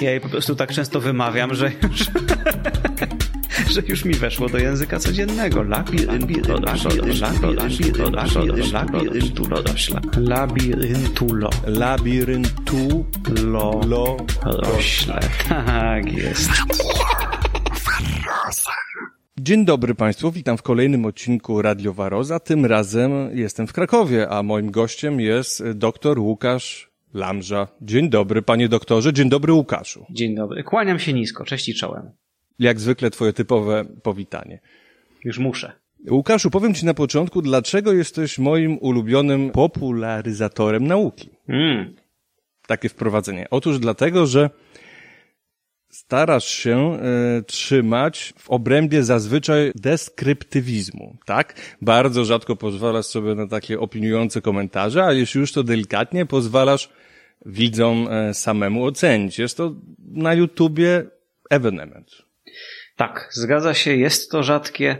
Ja jej po prostu tak często wymawiam, że już, że już mi weszło do języka codziennego. Labiryntulo, labiryntulo, Labiryntulo. lo, rośle. Tak jest. Dzień dobry Państwu, witam w kolejnym odcinku Radio Waroza. Tym razem jestem w Krakowie, a moim gościem jest dr Łukasz Lamża. Dzień dobry, panie doktorze, dzień dobry Łukaszu. Dzień dobry. Kłaniam się nisko, cześć i czołem. Jak zwykle twoje typowe powitanie. Już muszę. Łukaszu, powiem ci na początku, dlaczego jesteś moim ulubionym popularyzatorem nauki. Mm. Takie wprowadzenie. Otóż dlatego, że starasz się e, trzymać w obrębie zazwyczaj deskryptywizmu, tak? Bardzo rzadko pozwalasz sobie na takie opiniujące komentarze, a jeśli już to delikatnie, pozwalasz widzom e, samemu ocenić. Jest to na YouTubie ewenement. Tak, zgadza się, jest to rzadkie.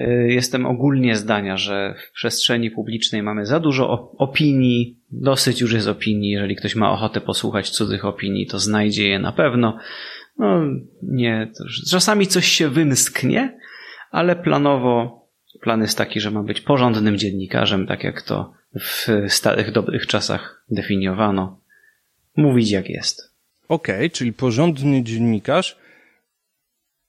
Y, Jestem ogólnie zdania, że w przestrzeni publicznej mamy za dużo op- opinii, dosyć już jest opinii. Jeżeli ktoś ma ochotę posłuchać cudzych opinii, to znajdzie je na pewno. No, nie, czasami coś się wymsknie, ale planowo plan jest taki, że ma być porządnym dziennikarzem, tak jak to w starych, dobrych czasach definiowano. Mówić jak jest. Okej, czyli porządny dziennikarz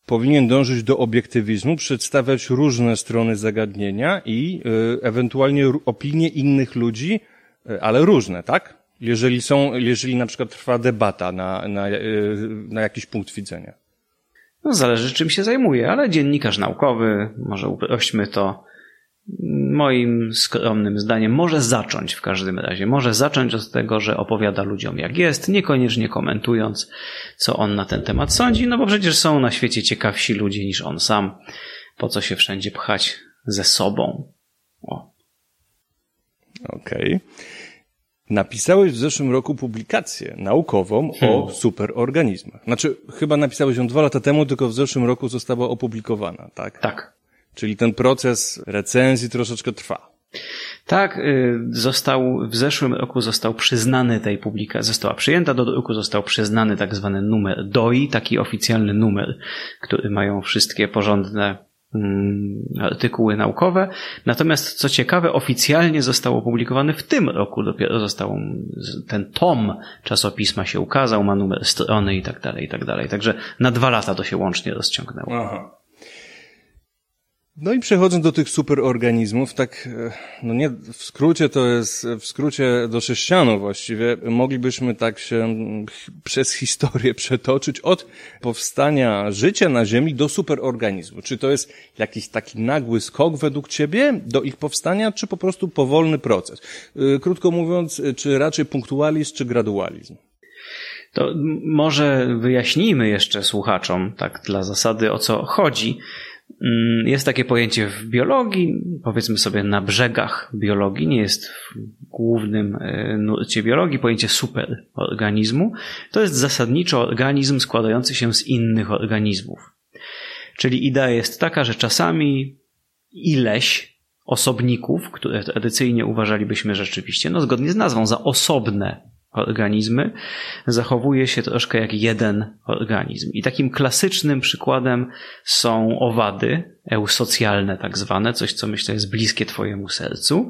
powinien dążyć do obiektywizmu, przedstawiać różne strony zagadnienia i y, ewentualnie opinie innych ludzi, y, ale różne, tak? Jeżeli są, jeżeli na przykład trwa debata na, na, y, na jakiś punkt widzenia. No, zależy czym się zajmuje, ale dziennikarz naukowy, może uprośćmy to, moim skromnym zdaniem, może zacząć w każdym razie. Może zacząć od tego, że opowiada ludziom jak jest, niekoniecznie komentując, co on na ten temat sądzi, no bo przecież są na świecie ciekawsi ludzie niż on sam. Po co się wszędzie pchać ze sobą? Okej. Napisałeś w zeszłym roku publikację naukową o superorganizmach. Znaczy, chyba napisałeś ją dwa lata temu, tylko w zeszłym roku została opublikowana, tak? Tak. Czyli ten proces recenzji troszeczkę trwa. Tak, y, został, w zeszłym roku został przyznany tej publikacji, została przyjęta do druku, został przyznany tak zwany numer DOI, taki oficjalny numer, który mają wszystkie porządne artykuły naukowe. Natomiast co ciekawe, oficjalnie został opublikowany w tym roku, dopiero został ten tom czasopisma się ukazał, ma numer strony i tak dalej, i tak dalej. Także na dwa lata to się łącznie rozciągnęło. Aha. No i przechodząc do tych superorganizmów, tak, e, no nie, w skrócie to jest, w skrócie do sześcianu właściwie, moglibyśmy tak się przez historię przetoczyć od powstania życia na Ziemi do superorganizmu. Czy to jest jakiś taki nagły skok według Ciebie do ich powstania, czy po prostu powolny proces? E, Krótko mówiąc, e, czy raczej punktualizm, czy gradualizm? To może wyjaśnijmy jeszcze słuchaczom, tak dla zasady, o co chodzi. Mm, Jest takie pojęcie w biologii, powiedzmy sobie na brzegach biologii, nie jest w głównym e, nurcie biologii, pojęcie superorganizmu. To jest zasadniczo organizm składający się z innych organizmów. Czyli idea jest taka, że czasami ileś osobników, które tradycyjnie uważalibyśmy rzeczywiście, no zgodnie z nazwą, za osobne organizmy, zachowuje się troszkę jak jeden organizm. I takim klasycznym przykładem są owady eusocjalne, tak zwane, coś co myślę jest bliskie Twojemu sercu.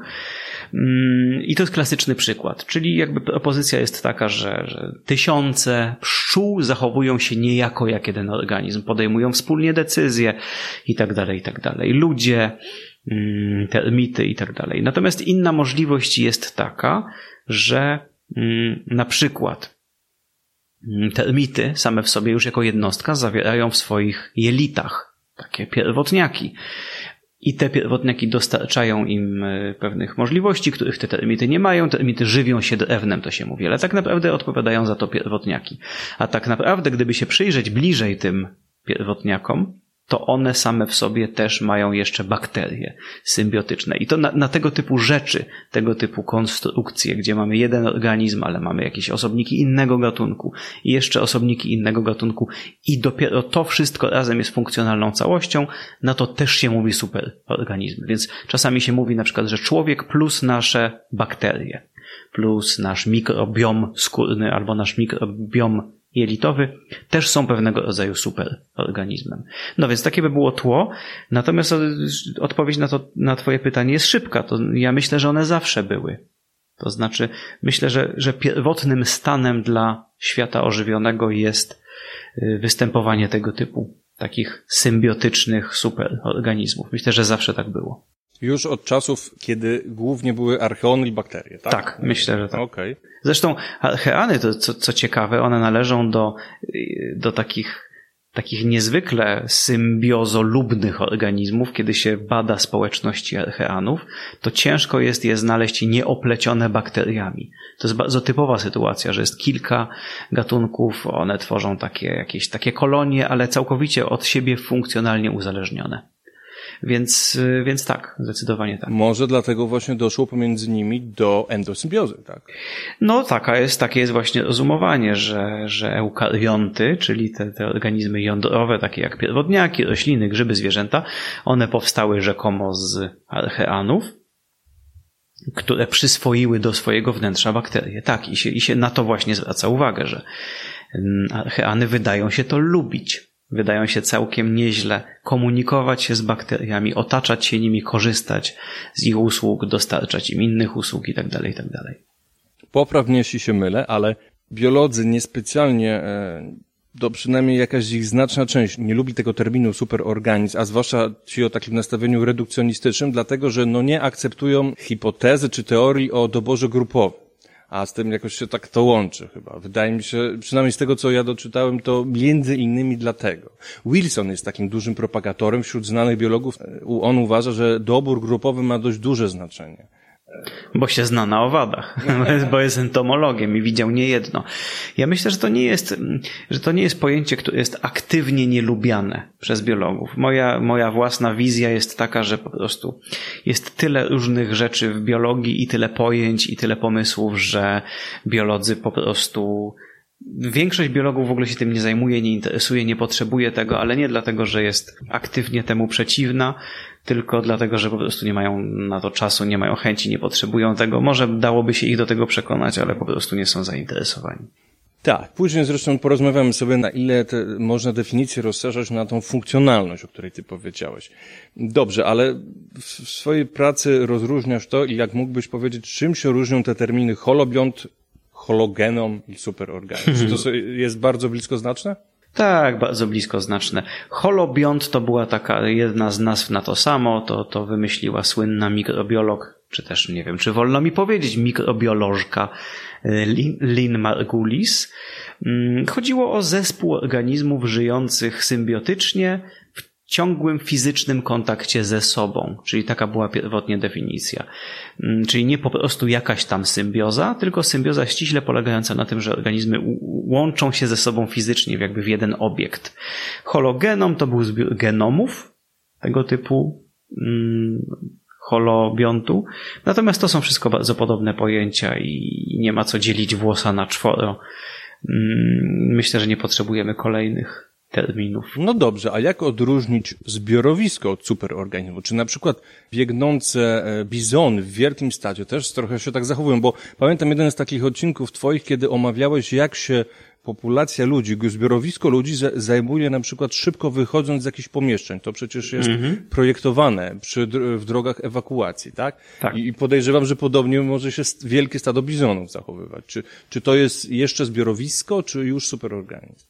Mm, I to jest klasyczny przykład, czyli jakby propozycja jest taka, że, że tysiące pszczół zachowują się niejako jak jeden organizm, podejmują wspólnie decyzje i tak dalej, i tak dalej. Ludzie, mm, termity i tak dalej. Natomiast inna możliwość jest taka, że na przykład mm, termity same w sobie już jako jednostka zawierają w swoich jelitach takie pierwotniaki. I te pierwotniaki dostarczają im e, pewnych możliwości, których te termity nie mają. Termity żywią się drewnem, to się mówi, ale tak naprawdę odpowiadają za to pierwotniaki. A tak naprawdę, gdyby się przyjrzeć bliżej tym pierwotniakom, to one same w sobie też mają jeszcze bakterie symbiotyczne. I to na, na tego typu rzeczy, tego typu konstrukcje, gdzie mamy jeden organizm, ale mamy jakieś osobniki innego gatunku i jeszcze osobniki innego gatunku i dopiero to wszystko razem jest funkcjonalną całością, na to też się mówi superorganizmy. Więc czasami się mówi na przykład, że człowiek plus nasze bakterie, plus nasz mikrobiom skórny albo nasz mikrobiom jelitowy też są pewnego rodzaju superorganizmem. No więc takie by było tło. Natomiast odpowiedź na, to, na Twoje pytanie jest szybka. To ja myślę, że one zawsze były. To znaczy, myślę, że, że pierwotnym stanem dla świata ożywionego jest y, występowanie tego typu takich symbiotycznych superorganizmów. Myślę, że zawsze tak było. Już od czasów, kiedy głównie były archeony i bakterie, tak? Tak, myślę, że tak. Okay. Zresztą archeany, to co, co ciekawe, one należą do, do takich takich niezwykle symbiozolubnych organizmów, kiedy się bada społeczności archeanów, to ciężko jest je znaleźć nieoplecione bakteriami. To jest bardzo typowa sytuacja, że jest kilka gatunków, one tworzą takie jakieś takie kolonie, ale całkowicie od siebie funkcjonalnie uzależnione. Więc, y, więc tak, zdecydowanie tak. Może dlatego właśnie doszło pomiędzy nimi do endosymbiozy, tak? No taka jest, takie jest właśnie rozumowanie, że, że eukarionty, czyli te, te organizmy jądrowe, takie jak pierwotniaki, rośliny, grzyby, zwierzęta, one powstały rzekomo z archeanów, które przyswoiły do swojego wnętrza bakterie. Tak, i się, i się na to właśnie zwraca uwagę, że mm, archeany wydają się to lubić wydają się całkiem nieźle komunikować się z bakteriami, otaczać się nimi, korzystać z ich usług, dostarczać im innych usług itd. Tak itd. Tak Popraw mnie, jeśli się mylę, ale biolodzy niespecjalnie, e, do przynajmniej jakaś ich znaczna część nie lubi tego terminu superorganizm, a zwłaszcza ci o takim nastawieniu redukcjonistycznym, dlatego że no nie akceptują hipotezy czy teorii o doborze grupowym a z tym jakoś się tak to łączy chyba. Wydaje mi się, przynajmniej z tego, co ja doczytałem, to między innymi dlatego. Wilson jest takim dużym propagatorem wśród znanych biologów. On uważa, że dobór grupowy ma dość duże znaczenie. Bo się zna na owadach, bo jest entomologiem i widział niejedno. Ja myślę, że to nie jest, że to nie jest pojęcie, które jest aktywnie nielubiane przez biologów. Moja, moja własna wizja jest taka, że po prostu jest tyle różnych rzeczy w biologii i tyle pojęć i tyle pomysłów, że biolodzy po prostu Większość biologów w ogóle się tym nie zajmuje, nie interesuje, nie potrzebuje tego, ale nie dlatego, że jest aktywnie temu przeciwna, tylko dlatego, że po prostu nie mają na to czasu, nie mają chęci, nie potrzebują tego. Może dałoby się ich do tego przekonać, ale po prostu nie są zainteresowani. Tak, później zresztą porozmawiamy sobie, na ile te, można definicję rozszerzać na tą funkcjonalność, o której ty powiedziałeś. Dobrze, ale w swojej pracy rozróżniasz to i jak mógłbyś powiedzieć, czym się różnią te terminy holobiont, hologenom i superorganizm? Czy to jest bardzo blisko znaczne? Tak, bardzo blisko znaczne. Holobiont to była taka jedna z nazw na to samo, to, to wymyśliła słynna mikrobiolog, czy też nie wiem, czy wolno mi powiedzieć, mikrobiolożka e, Lin, Lin Margulis. Mm, chodziło o zespół organizmów żyjących symbiotycznie ciągłym fizycznym kontakcie ze sobą, czyli taka była pierwotnie definicja. Mm, czyli nie po prostu jakaś tam symbioza, tylko symbioza ściśle polegająca na tym, że organizmy łączą się ze sobą fizycznie, jakby w jeden obiekt. Hologenom to był zbiór genomów tego typu hmm, holobiontu. Natomiast to są wszystko bardzo podobne pojęcia i nie ma co dzielić włosa na czworo. Hmm, myślę, że nie potrzebujemy kolejnych terminów. No dobrze, a jak odróżnić zbiorowisko od superorganizmu? Czy na przykład biegnące e, bizony w wielkim stadzie też trochę się tak zachowują? Bo pamiętam jeden z takich odcinków twoich, kiedy omawiałeś, jak się populacja ludzi, zbiorowisko ludzi zajmuje na przykład szybko wychodząc z jakichś pomieszczeń. To przecież jest mm -hmm. projektowane przy, w drogach ewakuacji, tak? tak? I podejrzewam, że podobnie może się wielkie stado bizonów zachowywać. Czy, czy to jest jeszcze zbiorowisko, czy już superorganizm?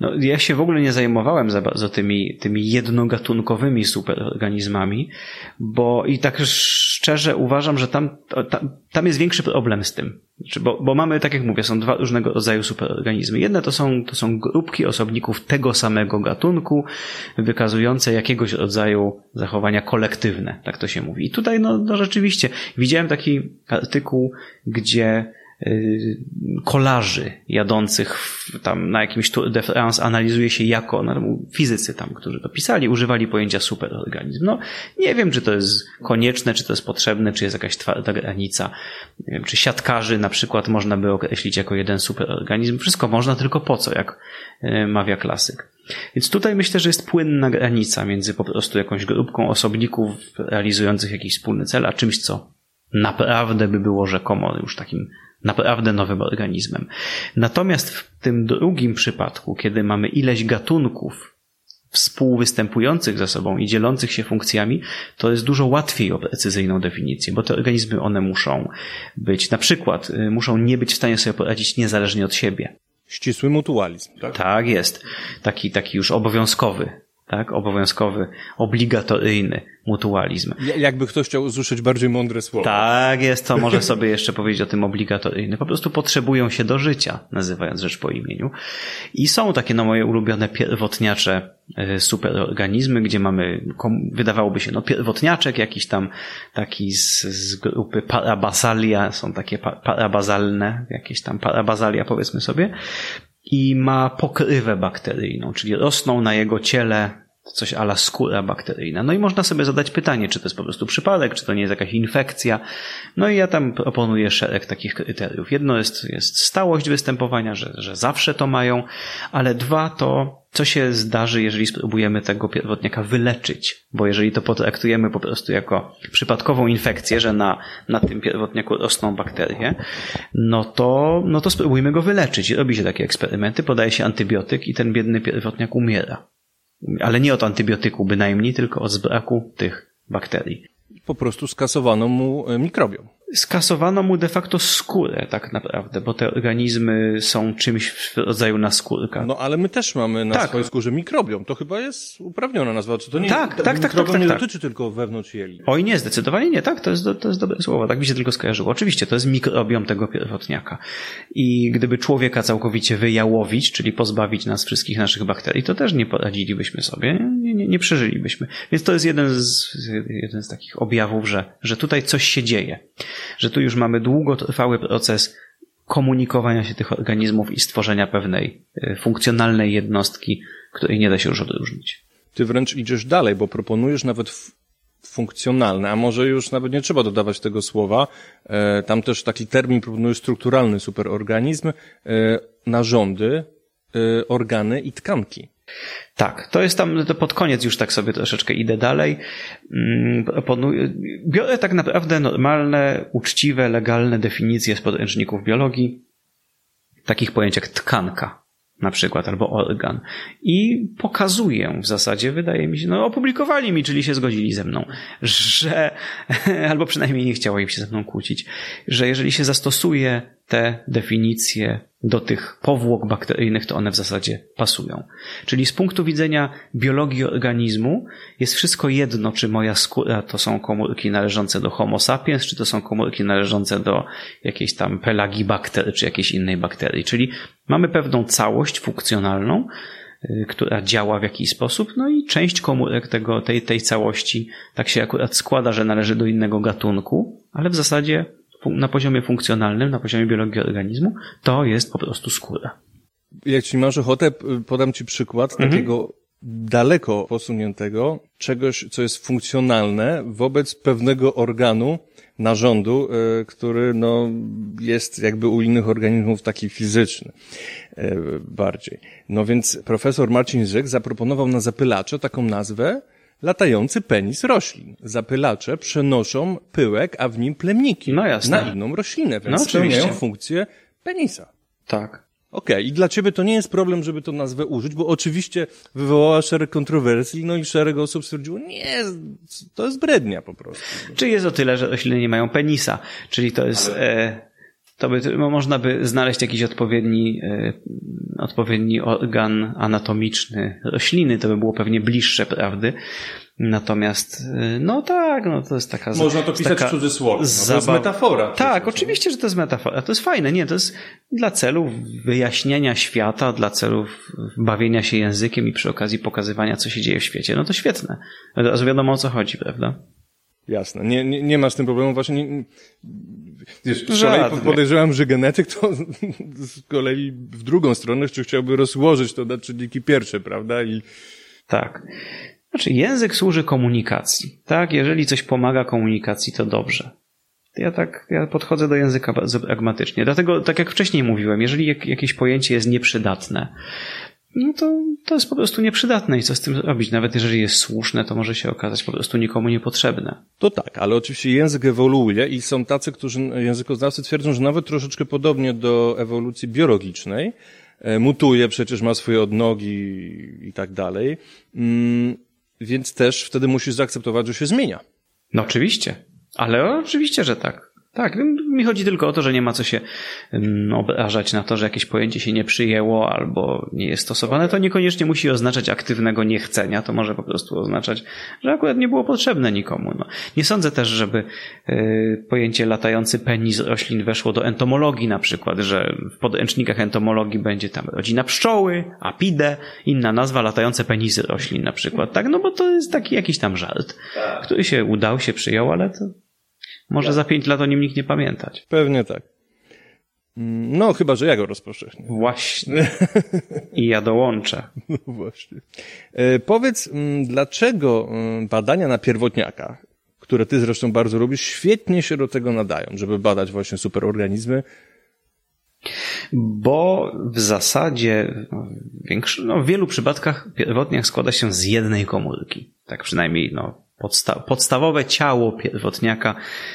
No, ja się w ogóle nie zajmowałem za bardzo tymi, tymi jednogatunkowymi superorganizmami, bo i tak szczerze uważam, że tam, tam, tam jest większy problem z tym. Znaczy, bo, bo mamy, tak jak mówię, są dwa różnego rodzaju superorganizmy. Jedne to są, to są grupki osobników tego samego gatunku, wykazujące jakiegoś rodzaju zachowania kolektywne, tak to się mówi. I tutaj, no, no rzeczywiście, widziałem taki artykuł, gdzie kolarzy jadących tam na jakimś Tour de France analizuje się jako, no, fizycy tam, którzy to pisali, używali pojęcia superorganizm. No, nie wiem, czy to jest konieczne, czy to jest potrzebne, czy jest jakaś twarda granica. Nie wiem, czy siatkarzy na przykład można by określić jako jeden superorganizm. Wszystko można, tylko po co, jak y, mawia klasyk. Więc tutaj myślę, że jest płynna granica między po prostu jakąś grupką osobników realizujących jakiś wspólny cel, a czymś, co naprawdę by było rzekomo już takim naprawdę nowym organizmem. Natomiast w tym drugim przypadku, kiedy mamy ileś gatunków współwystępujących ze sobą i dzielących się funkcjami, to jest dużo łatwiej o precyzyjną definicję, bo te organizmy one muszą być, na przykład, y, muszą nie być w stanie sobie poradzić niezależnie od siebie. Ścisły mutualizm, tak? Tak jest. Taki, taki już obowiązkowy tak? Obowiązkowy, obligatoryjny mutualizm. Jakby ktoś chciał usłyszeć bardziej mądre słowo. Tak jest, to może sobie jeszcze powiedzieć o tym obligatoryjny. Po prostu potrzebują się do życia, nazywając rzecz po imieniu. I są takie no moje ulubione pierwotniacze e, superorganizmy, gdzie mamy, wydawałoby się, no pierwotniaczek jakiś tam taki z, z grupy parabasalia, są takie parabazalne, jakieś tam parabasalia powiedzmy sobie, i ma pokrywę bakteryjną, czyli rosną na jego ciele coś ala skóra bakteryjna. No i można sobie zadać pytanie, czy to jest po prostu przypadek, czy to nie jest jakaś infekcja. No i ja tam proponuję szereg takich kryteriów. Jedno jest, jest stałość występowania, że, że zawsze to mają, ale dwa to co się zdarzy, jeżeli spróbujemy tego pierwotniaka wyleczyć, bo jeżeli to potraktujemy po prostu jako przypadkową infekcję, że na, na tym pierwotniaku rosną bakterie, no to, no to spróbujmy go wyleczyć. Robi się takie eksperymenty, podaje się antybiotyk i ten biedny pierwotniak umiera. Ale nie od antybiotyku bynajmniej, tylko od braku tych bakterii. Po prostu skasowano mu mikrobiom skasowano mu de facto skórę tak naprawdę, bo te organizmy są czymś w rodzaju naskórka. No ale my też mamy na tak. swojej skórze mikrobiom. To chyba jest uprawniona nazwa. Czy to nie tak, tak, tak, tak, tak, nie tak. dotyczy tylko wewnątrz jeli. Oj nie, zdecydowanie nie. Tak, to jest, to jest dobre słowo. Tak mi się tylko skojarzyło. Oczywiście, to jest mikrobiom tego pierwotniaka. I gdyby człowieka całkowicie wyjałowić, czyli pozbawić nas wszystkich naszych bakterii, to też nie poradzilibyśmy sobie, nie, nie, nie przeżylibyśmy. Więc to jest jeden z, jeden z takich objawów, że, że tutaj coś się dzieje że tu już mamy długotrwały proces komunikowania się tych organizmów i stworzenia pewnej e, funkcjonalnej jednostki, której nie da się już odróżnić. Ty wręcz idziesz dalej, bo proponujesz nawet funkcjonalne, a może już nawet nie trzeba dodawać tego słowa. E, tam też taki termin proponujesz strukturalny superorganizm, e, narządy, organy i tkanki. Tak, to jest tam, to pod koniec już tak sobie troszeczkę idę dalej. Mm, biorę tak naprawdę normalne, uczciwe, legalne definicje z podręczników biologii, takich pojęć jak tkanka na przykład, albo organ. I pokazuję w zasadzie, wydaje mi się, no opublikowali mi, czyli się zgodzili ze mną, że, albo przynajmniej nie chciało im się ze mną kłócić, że jeżeli się zastosuje te definicje do tych powłok bakteryjnych, to one w zasadzie pasują. Czyli z punktu widzenia biologii organizmu jest wszystko jedno, czy moja skóra to są komórki należące do Homo sapiens, czy to są komórki należące do jakiejś tam pelagibakter, czy jakiejś innej bakterii. Czyli mamy pewną całość funkcjonalną, y, która działa w jakiś sposób, no i część komórek tego, tej, tej całości tak się akurat składa, że należy do innego gatunku, ale w zasadzie na poziomie funkcjonalnym, na poziomie biologii organizmu, to jest po prostu skóra. Jeśli masz ochotę, podam Ci przykład mhm. takiego daleko posuniętego czegoś, co jest funkcjonalne wobec pewnego organu, narządu, e, który no, jest jakby u innych organizmów taki fizyczny e, bardziej. No więc profesor Marcin Zyk zaproponował na zapylacze taką nazwę, latający penis roślin. Zapylacze przenoszą pyłek, a w nim plemniki no jasne. na inną roślinę, więc no, spełniają funkcję penisa. Tak. Okej, okay. i dla ciebie to nie jest problem, żeby tą nazwę użyć, bo oczywiście wywołała szereg kontrowersji, no i szereg osób stwierdziło, nie, to jest brednia po prostu. Czy jest o tyle, że rośliny nie mają penisa, czyli to jest... E to by, można by znaleźć jakiś odpowiedni, e, odpowiedni organ anatomiczny rośliny, to by było pewnie bliższe prawdy. Natomiast, e, no tak, no to jest taka... Można to pisać w cudzysłowie, no, to jest metafora. Tak, oczywiście, że to jest metafora. To jest fajne, nie, to jest dla celów wyjaśnienia świata, dla celów bawienia się językiem i przy okazji pokazywania, co się dzieje w świecie. No to świetne. Od razu wiadomo, o co chodzi, prawda? Jasne. Nie, nie, nie ma z tym problemu. Właśnie nie, wiesz, podejrzewam, że genetyk to z kolei w drugą stronę, czy chciałby rozłożyć to na czynniki pierwsze, prawda? I... Tak. Znaczy, język służy komunikacji. Tak? Jeżeli coś pomaga komunikacji, to dobrze. Ja tak, ja podchodzę do języka pragmatycznie. Dlatego, tak jak wcześniej mówiłem, jeżeli jak, jakieś pojęcie jest nieprzydatne, no to, to jest po prostu nieprzydatne i co z tym robić? Nawet jeżeli jest słuszne, to może się okazać po prostu nikomu niepotrzebne. To tak, ale oczywiście język ewoluuje i są tacy, którzy, językoznawcy twierdzą, że nawet troszeczkę podobnie do ewolucji biologicznej, e, mutuje, przecież ma swoje odnogi i tak dalej, mm, więc też wtedy musisz zaakceptować, że się zmienia. No oczywiście, ale oczywiście, że tak. Tak, mi chodzi tylko o to, że nie ma co się obrażać na to, że jakieś pojęcie się nie przyjęło albo nie jest stosowane. To niekoniecznie musi oznaczać aktywnego niechcenia, to może po prostu oznaczać, że akurat nie było potrzebne nikomu. No. Nie sądzę też, żeby y, pojęcie latający penis roślin weszło do entomologii na przykład, że w podręcznikach entomologii będzie tam rodzina pszczoły, apide, inna nazwa latające penisy roślin na przykład, tak? No bo to jest taki jakiś tam żart, tak. który się udał, się przyjął, ale to może za pięć lat o nim nikt nie pamiętać. Pewnie tak. Mm, no, chyba, że ja go rozpowszechnię. Właśnie. I ja dołączę. No właśnie. E, powiedz, mm, dlaczego mm, badania na pierwotniakach, które ty zresztą bardzo lubisz, świetnie się do tego nadają, żeby badać właśnie superorganizmy? Bo w zasadzie większy, no, w wielu przypadkach pierwotniak składa się z jednej komórki. Tak przynajmniej no, Podsta podstawowe ciało pierwotniaka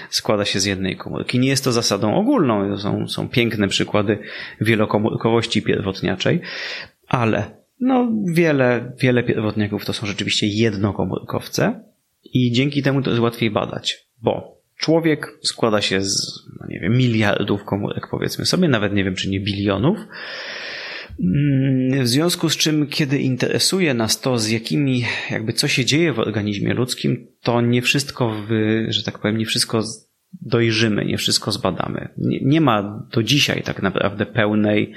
składa się z jednej komórki. Nie jest to zasadą ogólną, są, są piękne przykłady wielokomórkowości pierwotniaczej, ale no, wiele, wiele pierwotniaków to są rzeczywiście jednokomórkowce i dzięki temu to jest łatwiej badać, bo człowiek składa się z, no nie wiem, miliardów komórek, powiedzmy sobie, nawet nie wiem, czy nie bilionów, w związku z czym, kiedy interesuje nas to, z jakimi, jakby co się dzieje w organizmie ludzkim, to nie wszystko, w, że tak powiem, nie wszystko dojrzymy, nie wszystko zbadamy. Nie, nie ma do dzisiaj tak naprawdę pełnej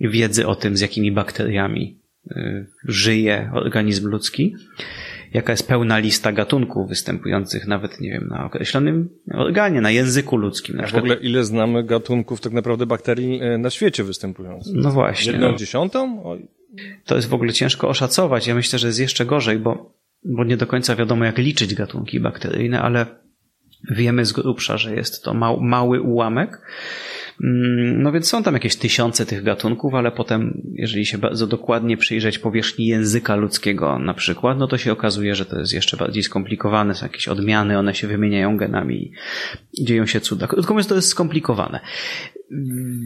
wiedzy o tym, z jakimi bakteriami y, żyje organizm ludzki jaka jest pełna lista gatunków występujących nawet, nie wiem, na określonym organie, na języku ludzkim. Na A w ogóle ile znamy gatunków tak naprawdę bakterii e, na świecie występujących? No właśnie. Jedną no. dziesiątą? To jest w ogóle ciężko oszacować. Ja myślę, że jest jeszcze gorzej, bo, bo nie do końca wiadomo, jak liczyć gatunki bakteryjne, ale wiemy z grubsza, że jest to mały ułamek. Mm, no więc są tam jakieś tysiące tych gatunków, ale potem, jeżeli się bardzo dokładnie przyjrzeć powierzchni języka ludzkiego na przykład, no to się okazuje, że to jest jeszcze bardziej skomplikowane, są jakieś odmiany, one się wymieniają genami i dzieją się cuda. Krótko mówiąc, to jest skomplikowane.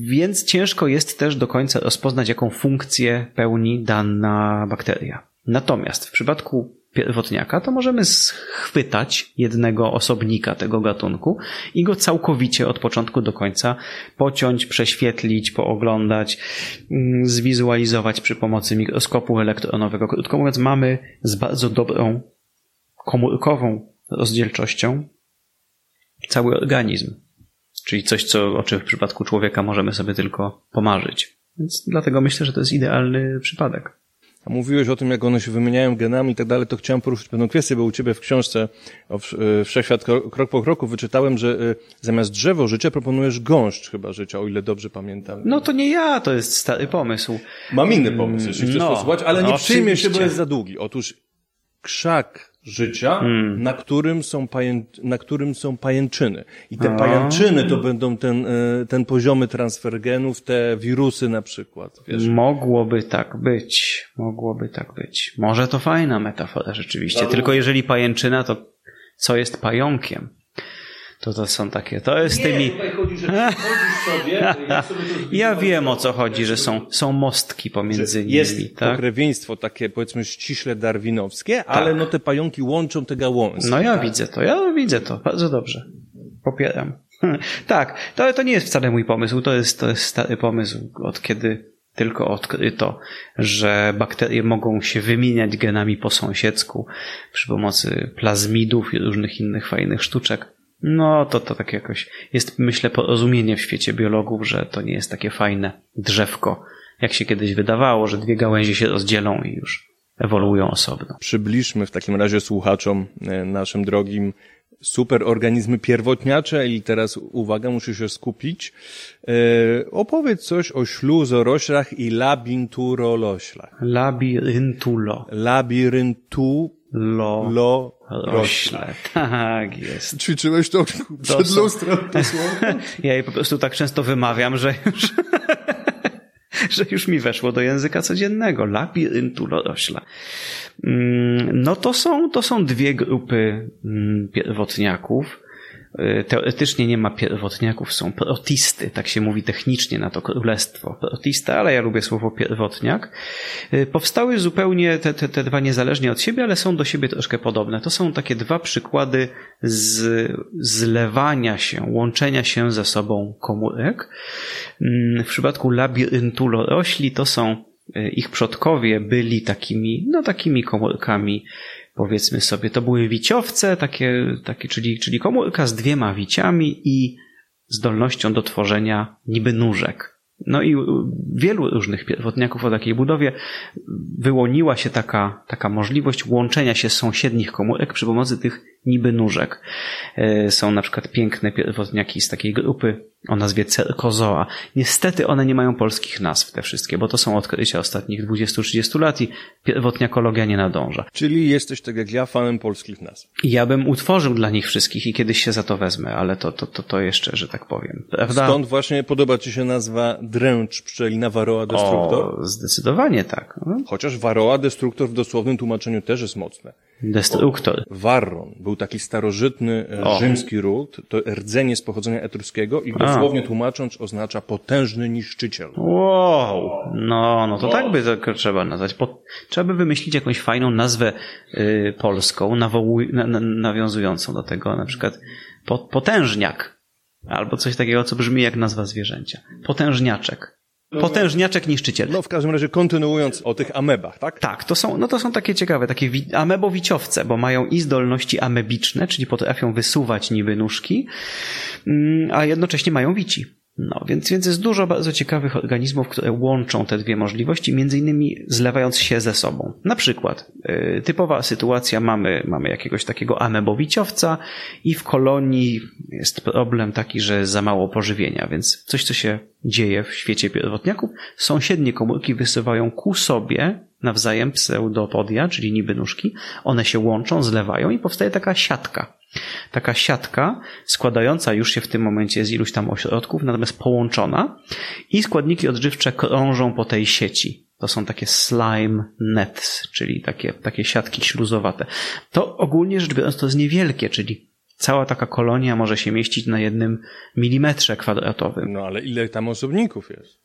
Więc ciężko jest też do końca rozpoznać, jaką funkcję pełni dana bakteria. Natomiast w przypadku pierwotniaka, to możemy schwytać jednego osobnika tego gatunku i go całkowicie od początku do końca pociąć, prześwietlić, pooglądać, mm, zwizualizować przy pomocy mikroskopu elektronowego. Krótko mówiąc, mamy z bardzo dobrą komórkową rozdzielczością cały organizm. Czyli coś, co, o czym w przypadku człowieka możemy sobie tylko pomarzyć. Więc dlatego myślę, że to jest idealny przypadek. A mówiłeś o tym, jak one się wymieniają genami i tak dalej, to chciałem poruszyć pewną kwestię, bo u ciebie w książce o e, Wszechświat krok po kroku wyczytałem, że e, zamiast drzewo życia proponujesz gąszcz chyba życia, o ile dobrze pamiętam. No to nie ja, to jest stary pomysł. Mam inny pomysł, jeśli chcesz no, posłuchać, ale nie przyjmie się, bo jest za długi. Otóż krzak życia, hmm. na, którym są paję, na którym są pajęczyny. I te A. pajęczyny to będą ten, e, ten poziomy transfer genów, te wirusy na przykład. Wiesz? Mogłoby tak być. Mogłoby tak być. Może to fajna metafora rzeczywiście. Tylko jeżeli pajęczyna, to co jest pająkiem? To to są takie, to jest nie, tymi... tutaj chodzi, że sobie, ja, sobie ja wiem o co chodzi, że są, są mostki pomiędzy nimi. Jest tak? pokrewieństwo takie powiedzmy ściśle darwinowskie, tak. ale no te pająki łączą te gałązki. No ja tak? widzę to, ja widzę to, bardzo dobrze. Popieram. tak, to, to nie jest wcale mój pomysł, to jest, to jest stary pomysł, od kiedy tylko odkryto, że bakterie mogą się wymieniać genami po sąsiedzku przy pomocy plazmidów i różnych innych fajnych sztuczek. No, to, to tak jakoś jest, myślę, porozumienie w świecie biologów, że to nie jest takie fajne drzewko, jak się kiedyś wydawało, że dwie gałęzie się rozdzielą i już ewoluują osobno. Przybliżmy w takim razie słuchaczom e, naszym drogim superorganizmy pierwotniacze i teraz uwaga, muszę się skupić. E, opowiedz coś o śluzoroślach i labinturoloślach. Labiryntulo. Labiryntu Lo. Lo. Rośle. Tak jest. Ćwiczyłeś to przed to lustrem to słowo? Ja je po prostu tak często wymawiam, że już że już mi weszło do języka codziennego. Labiryntulodośla. Mm, no to są, to są dwie grupy mm, pierwotniaków. Y, teoretycznie nie ma pierwotniaków, są protisty, tak się mówi technicznie na to królestwo. Protista, ale ja lubię słowo pierwotniak. Y, powstały zupełnie te, te, te dwa niezależnie od siebie, ale są do siebie troszkę podobne. To są takie dwa przykłady z, zlewania się, łączenia się ze sobą komórek. Mm, w przypadku labiryntu to są y, ich przodkowie byli takimi, no takimi komórkami powiedzmy sobie, to były wiciowce, takie, takie czyli, czyli komórka z dwiema wiciami i zdolnością do tworzenia niby nóżek. No i wielu różnych pierwotniaków o takiej budowie wyłoniła się taka, taka możliwość łączenia się sąsiednich komórek przy pomocy tych niby nóżek. E, są na przykład piękne pierwotniaki z takiej grupy o nazwie Cerkozoa. Niestety one nie mają polskich nazw, te wszystkie, bo to są odkrycia ostatnich 20-30 lat i pierwotniakologia nie nadąża. Czyli jesteś, tak jak ja, fanem polskich nazw. Ja bym utworzył dla nich wszystkich i kiedyś się za to wezmę, ale to, to, to, to jeszcze, że tak powiem. Prawda? Stąd właśnie podoba ci się nazwa dręcz pszczelina Varroa destructor? O, zdecydowanie tak. Chociaż Varroa destructor w dosłownym tłumaczeniu też jest mocne. Destruktor. Warron był taki starożytny e, o. rzymski ród, to rdzenie z pochodzenia etruskiego i dosłownie tłumacząc oznacza potężny niszczyciel. Wow, no, no to wow. tak by to trzeba nazwać. Po, trzeba by wymyślić jakąś fajną nazwę y, polską, nawołuj, na, na, nawiązującą do tego, na przykład potężniak. Albo coś takiego, co brzmi jak nazwa zwierzęcia. Potężniaczek. Potężniaczek niszczyciel. No w każdym razie kontynuując o tych amebach, tak? Tak, to są, no to są takie ciekawe, takie amebowiciowce, bo mają i zdolności amebiczne, czyli potrafią wysuwać niby nóżki, mm, a jednocześnie mają wici. No, więc, więc jest dużo bardzo ciekawych organizmów, które łączą te dwie możliwości, między innymi zlewając się ze sobą. Na przykład, yy, typowa sytuacja, mamy, mamy jakiegoś takiego amebowiciowca i w kolonii jest problem taki, że za mało pożywienia, więc coś, co się dzieje w świecie pierwotniaków, sąsiednie komórki wysyłają ku sobie nawzajem pseudopodia, czyli niby nóżki, one się łączą, zlewają i powstaje taka siatka Taka siatka składająca już się w tym momencie z iluś tam ośrodków, natomiast połączona i składniki odżywcze krążą po tej sieci. To są takie slime nets, czyli takie, takie siatki śluzowate. To ogólnie rzecz biorąc to jest niewielkie, czyli cała taka kolonia może się mieścić na jednym milimetrze kwadratowym. No ale ile tam osobników jest?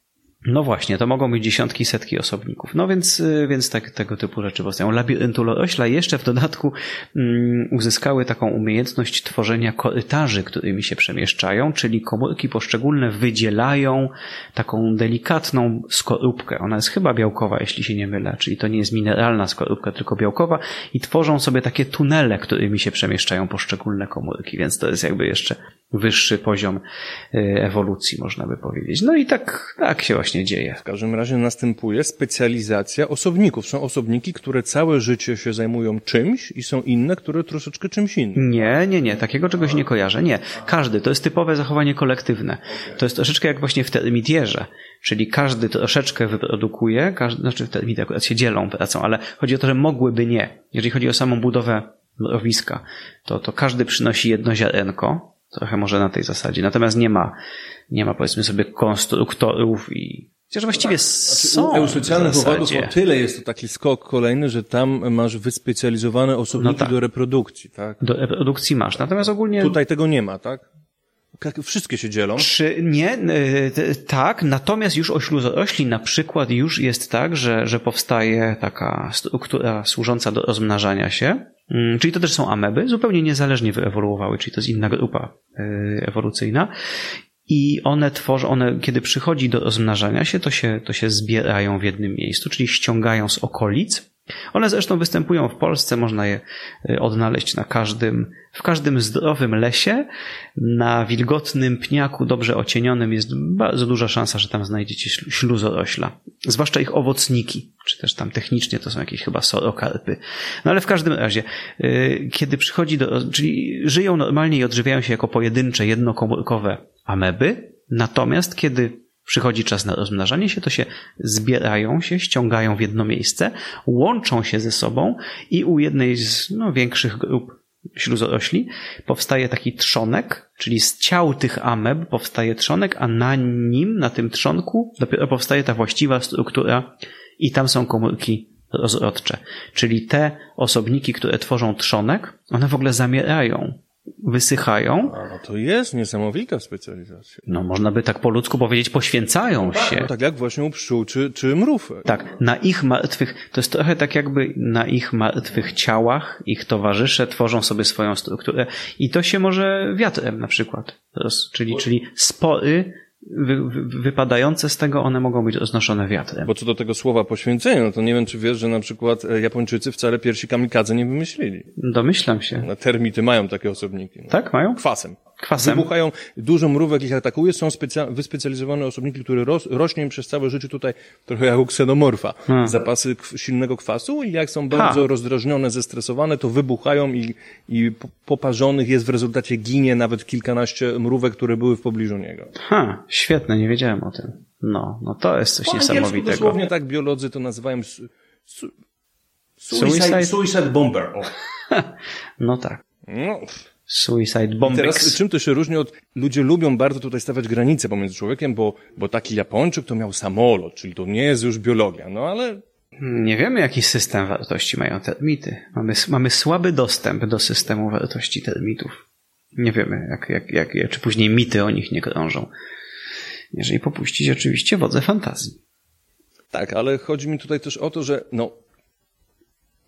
No właśnie, to mogą być dziesiątki, setki osobników. No więc, y, więc tak, tego typu rzeczy powstają. Labiryntulorośla jeszcze w dodatku um, uzyskały taką umiejętność tworzenia korytarzy, którymi się przemieszczają, czyli komórki poszczególne wydzielają taką delikatną skorupkę. Ona jest chyba białkowa, jeśli się nie mylę, czyli to nie jest mineralna skorupka, tylko białkowa i tworzą sobie takie tunele, którymi się przemieszczają poszczególne komórki, więc to jest jakby jeszcze wyższy poziom y, ewolucji, można by powiedzieć. No i tak, tak się właśnie właśnie dzieje. W każdym razie następuje specjalizacja osobników. Są osobniki, które całe życie się zajmują czymś i są inne, które troszeczkę czymś innym. Nie, nie, nie. Takiego czegoś nie kojarzę. Nie. Każdy. To jest typowe zachowanie kolektywne. To jest troszeczkę jak właśnie w termitierze. Czyli każdy troszeczkę wyprodukuje, każdy, znaczy w termity akurat się dzielą pracą, ale chodzi o to, że mogłyby nie. Jeżeli chodzi o samą budowę mrowiska, to, to każdy przynosi jedno ziarenko, trochę może na tej zasadzie. Natomiast nie ma, nie ma powiedzmy sobie konstruktorów i Chociaż właściwie no tak. znaczy, są. U eusocjalnych owadów o tyle jest to taki skok kolejny, że tam masz wyspecjalizowane osobniki no tak. do reprodukcji, tak? Do reprodukcji masz. Natomiast ogólnie. Tutaj tego nie ma, tak? Wszystkie się dzielą? Czy nie, tak, natomiast już o śluzorośli na przykład już jest tak, że, że powstaje taka struktura służąca do rozmnażania się, mm, czyli to też są ameby, zupełnie niezależnie wyewoluowały, czyli to jest inna grupa y, ewolucyjna i one tworzą, one, kiedy przychodzi do rozmnażania się, to się, to się zbierają w jednym miejscu, czyli ściągają z okolic. One zresztą występują w Polsce, można je y, odnaleźć na każdym, w każdym zdrowym lesie. Na wilgotnym pniaku, dobrze ocienionym, jest bardzo duża szansa, że tam znajdziecie śluzorośla. Zwłaszcza ich owocniki, czy też tam technicznie to są jakieś chyba sorokarpy. No ale w każdym razie, y, kiedy przychodzi do, czyli żyją normalnie i odżywiają się jako pojedyncze, jednokomórkowe ameby, natomiast kiedy przychodzi czas na rozmnażanie się, to się zbierają się, ściągają w jedno miejsce, łączą się ze sobą i u jednej z no, większych grup śluzorośli powstaje taki trzonek, Czyli z ciał tych ameb powstaje trzonek, a na nim, na tym trzonku, dopiero powstaje ta właściwa struktura i tam są komórki rozrodcze. Czyli te osobniki, które tworzą trzonek, one w ogóle zamierają wysychają. A, no to jest niesamowita specjalizacja. No można by tak po ludzku powiedzieć, poświęcają się. No tak jak właśnie u pszczół czy, czy mrówek. Tak, na ich martwych, to jest trochę tak jakby na ich martwych ciałach ich towarzysze tworzą sobie swoją strukturę i to się może wiatrem na przykład, czyli, czyli spory wy, wy, wypadające z tego, one mogą być roznoszone wiatrem. Bo co do tego słowa poświęcenie, no to nie wiem, czy wiesz, że na przykład e, Japończycy wcale piersi kamikadze nie wymyślili. Domyślam się. No, termity mają takie osobniki. No. Tak, mają? Kwasem. Kwasem. Wybuchają, dużo mrówek ich atakuje, są specja- wyspecjalizowane osobniki, które ros, rośnie im przez całe życie tutaj trochę jak u ksenomorfa. Hmm. Zapasy k- silnego kwasu i jak są bardzo Ha. rozdrażnione, zestresowane, to wybuchają i, i po- poparzonych jest w rezultacie ginie nawet kilkanaście mrówek, które były w pobliżu niego. Ha, świetne, nie wiedziałem o tym. No, no to jest coś Po niesamowitego. dosłownie tak biolodzy to nazywają su, su, Suicide- suicide, suicide bomber. O. No tak. No. Suicide bombings. Teraz czym to się różni od... Ludzie lubią bardzo tutaj stawiać granice pomiędzy człowiekiem, bo, bo taki Japończyk to miał samolot, czyli to nie jest już biologia, no ale Nie wiemy, jaki system wartości mają termity. Mamy, mamy słaby dostęp do systemu wartości termitów. Nie wiemy, jak, jak, jak, czy później mity o nich nie krążą. Jeżeli popuścić oczywiście wodze fantazji. tak, ale chodzi mi tutaj też o to, że no,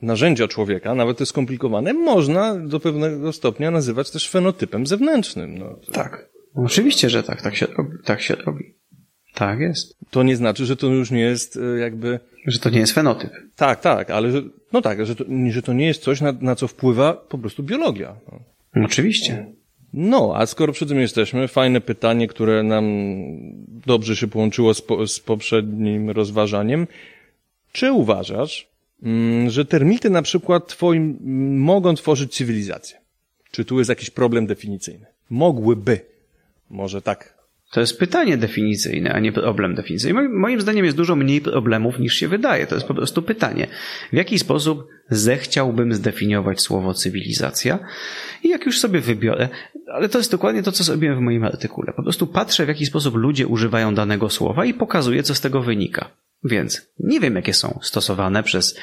narzędzia człowieka, nawet te skomplikowane, można do pewnego stopnia nazywać też fenotypem zewnętrznym. No, Tak. Oczywiście, że tak. Tak się robi. Tak się robi. Tak jest. to nie znaczy, że to już nie jest e, jakby... Że to nie jest fenotyp. Tak, tak, ale że, no tak, że to, że to nie jest coś, na, na co wpływa po prostu biologia. No. Oczywiście. No, a skoro przy tym jesteśmy, fajne pytanie, które nam dobrze się połączyło z, po, z poprzednim rozważaniem. Czy uważasz, że termity na przykład twoim mm, mogą tworzyć cywilizację? Czy tu jest jakiś problem definicyjny? Mogłyby. Może tak. To jest pytanie definicyjne, a nie problem definicyjny. Moim zdaniem jest dużo mniej problemów niż się wydaje. To jest po prostu pytanie. W jaki sposób zechciałbym zdefiniować słowo cywilizacja? I jak już sobie wybiorę, ale to jest dokładnie to, co zrobiłem w moim artykule. Po prostu patrzę, w jaki sposób ludzie używają danego słowa i pokazuję, co z tego wynika. Więc nie wiem, jakie są stosowane przez,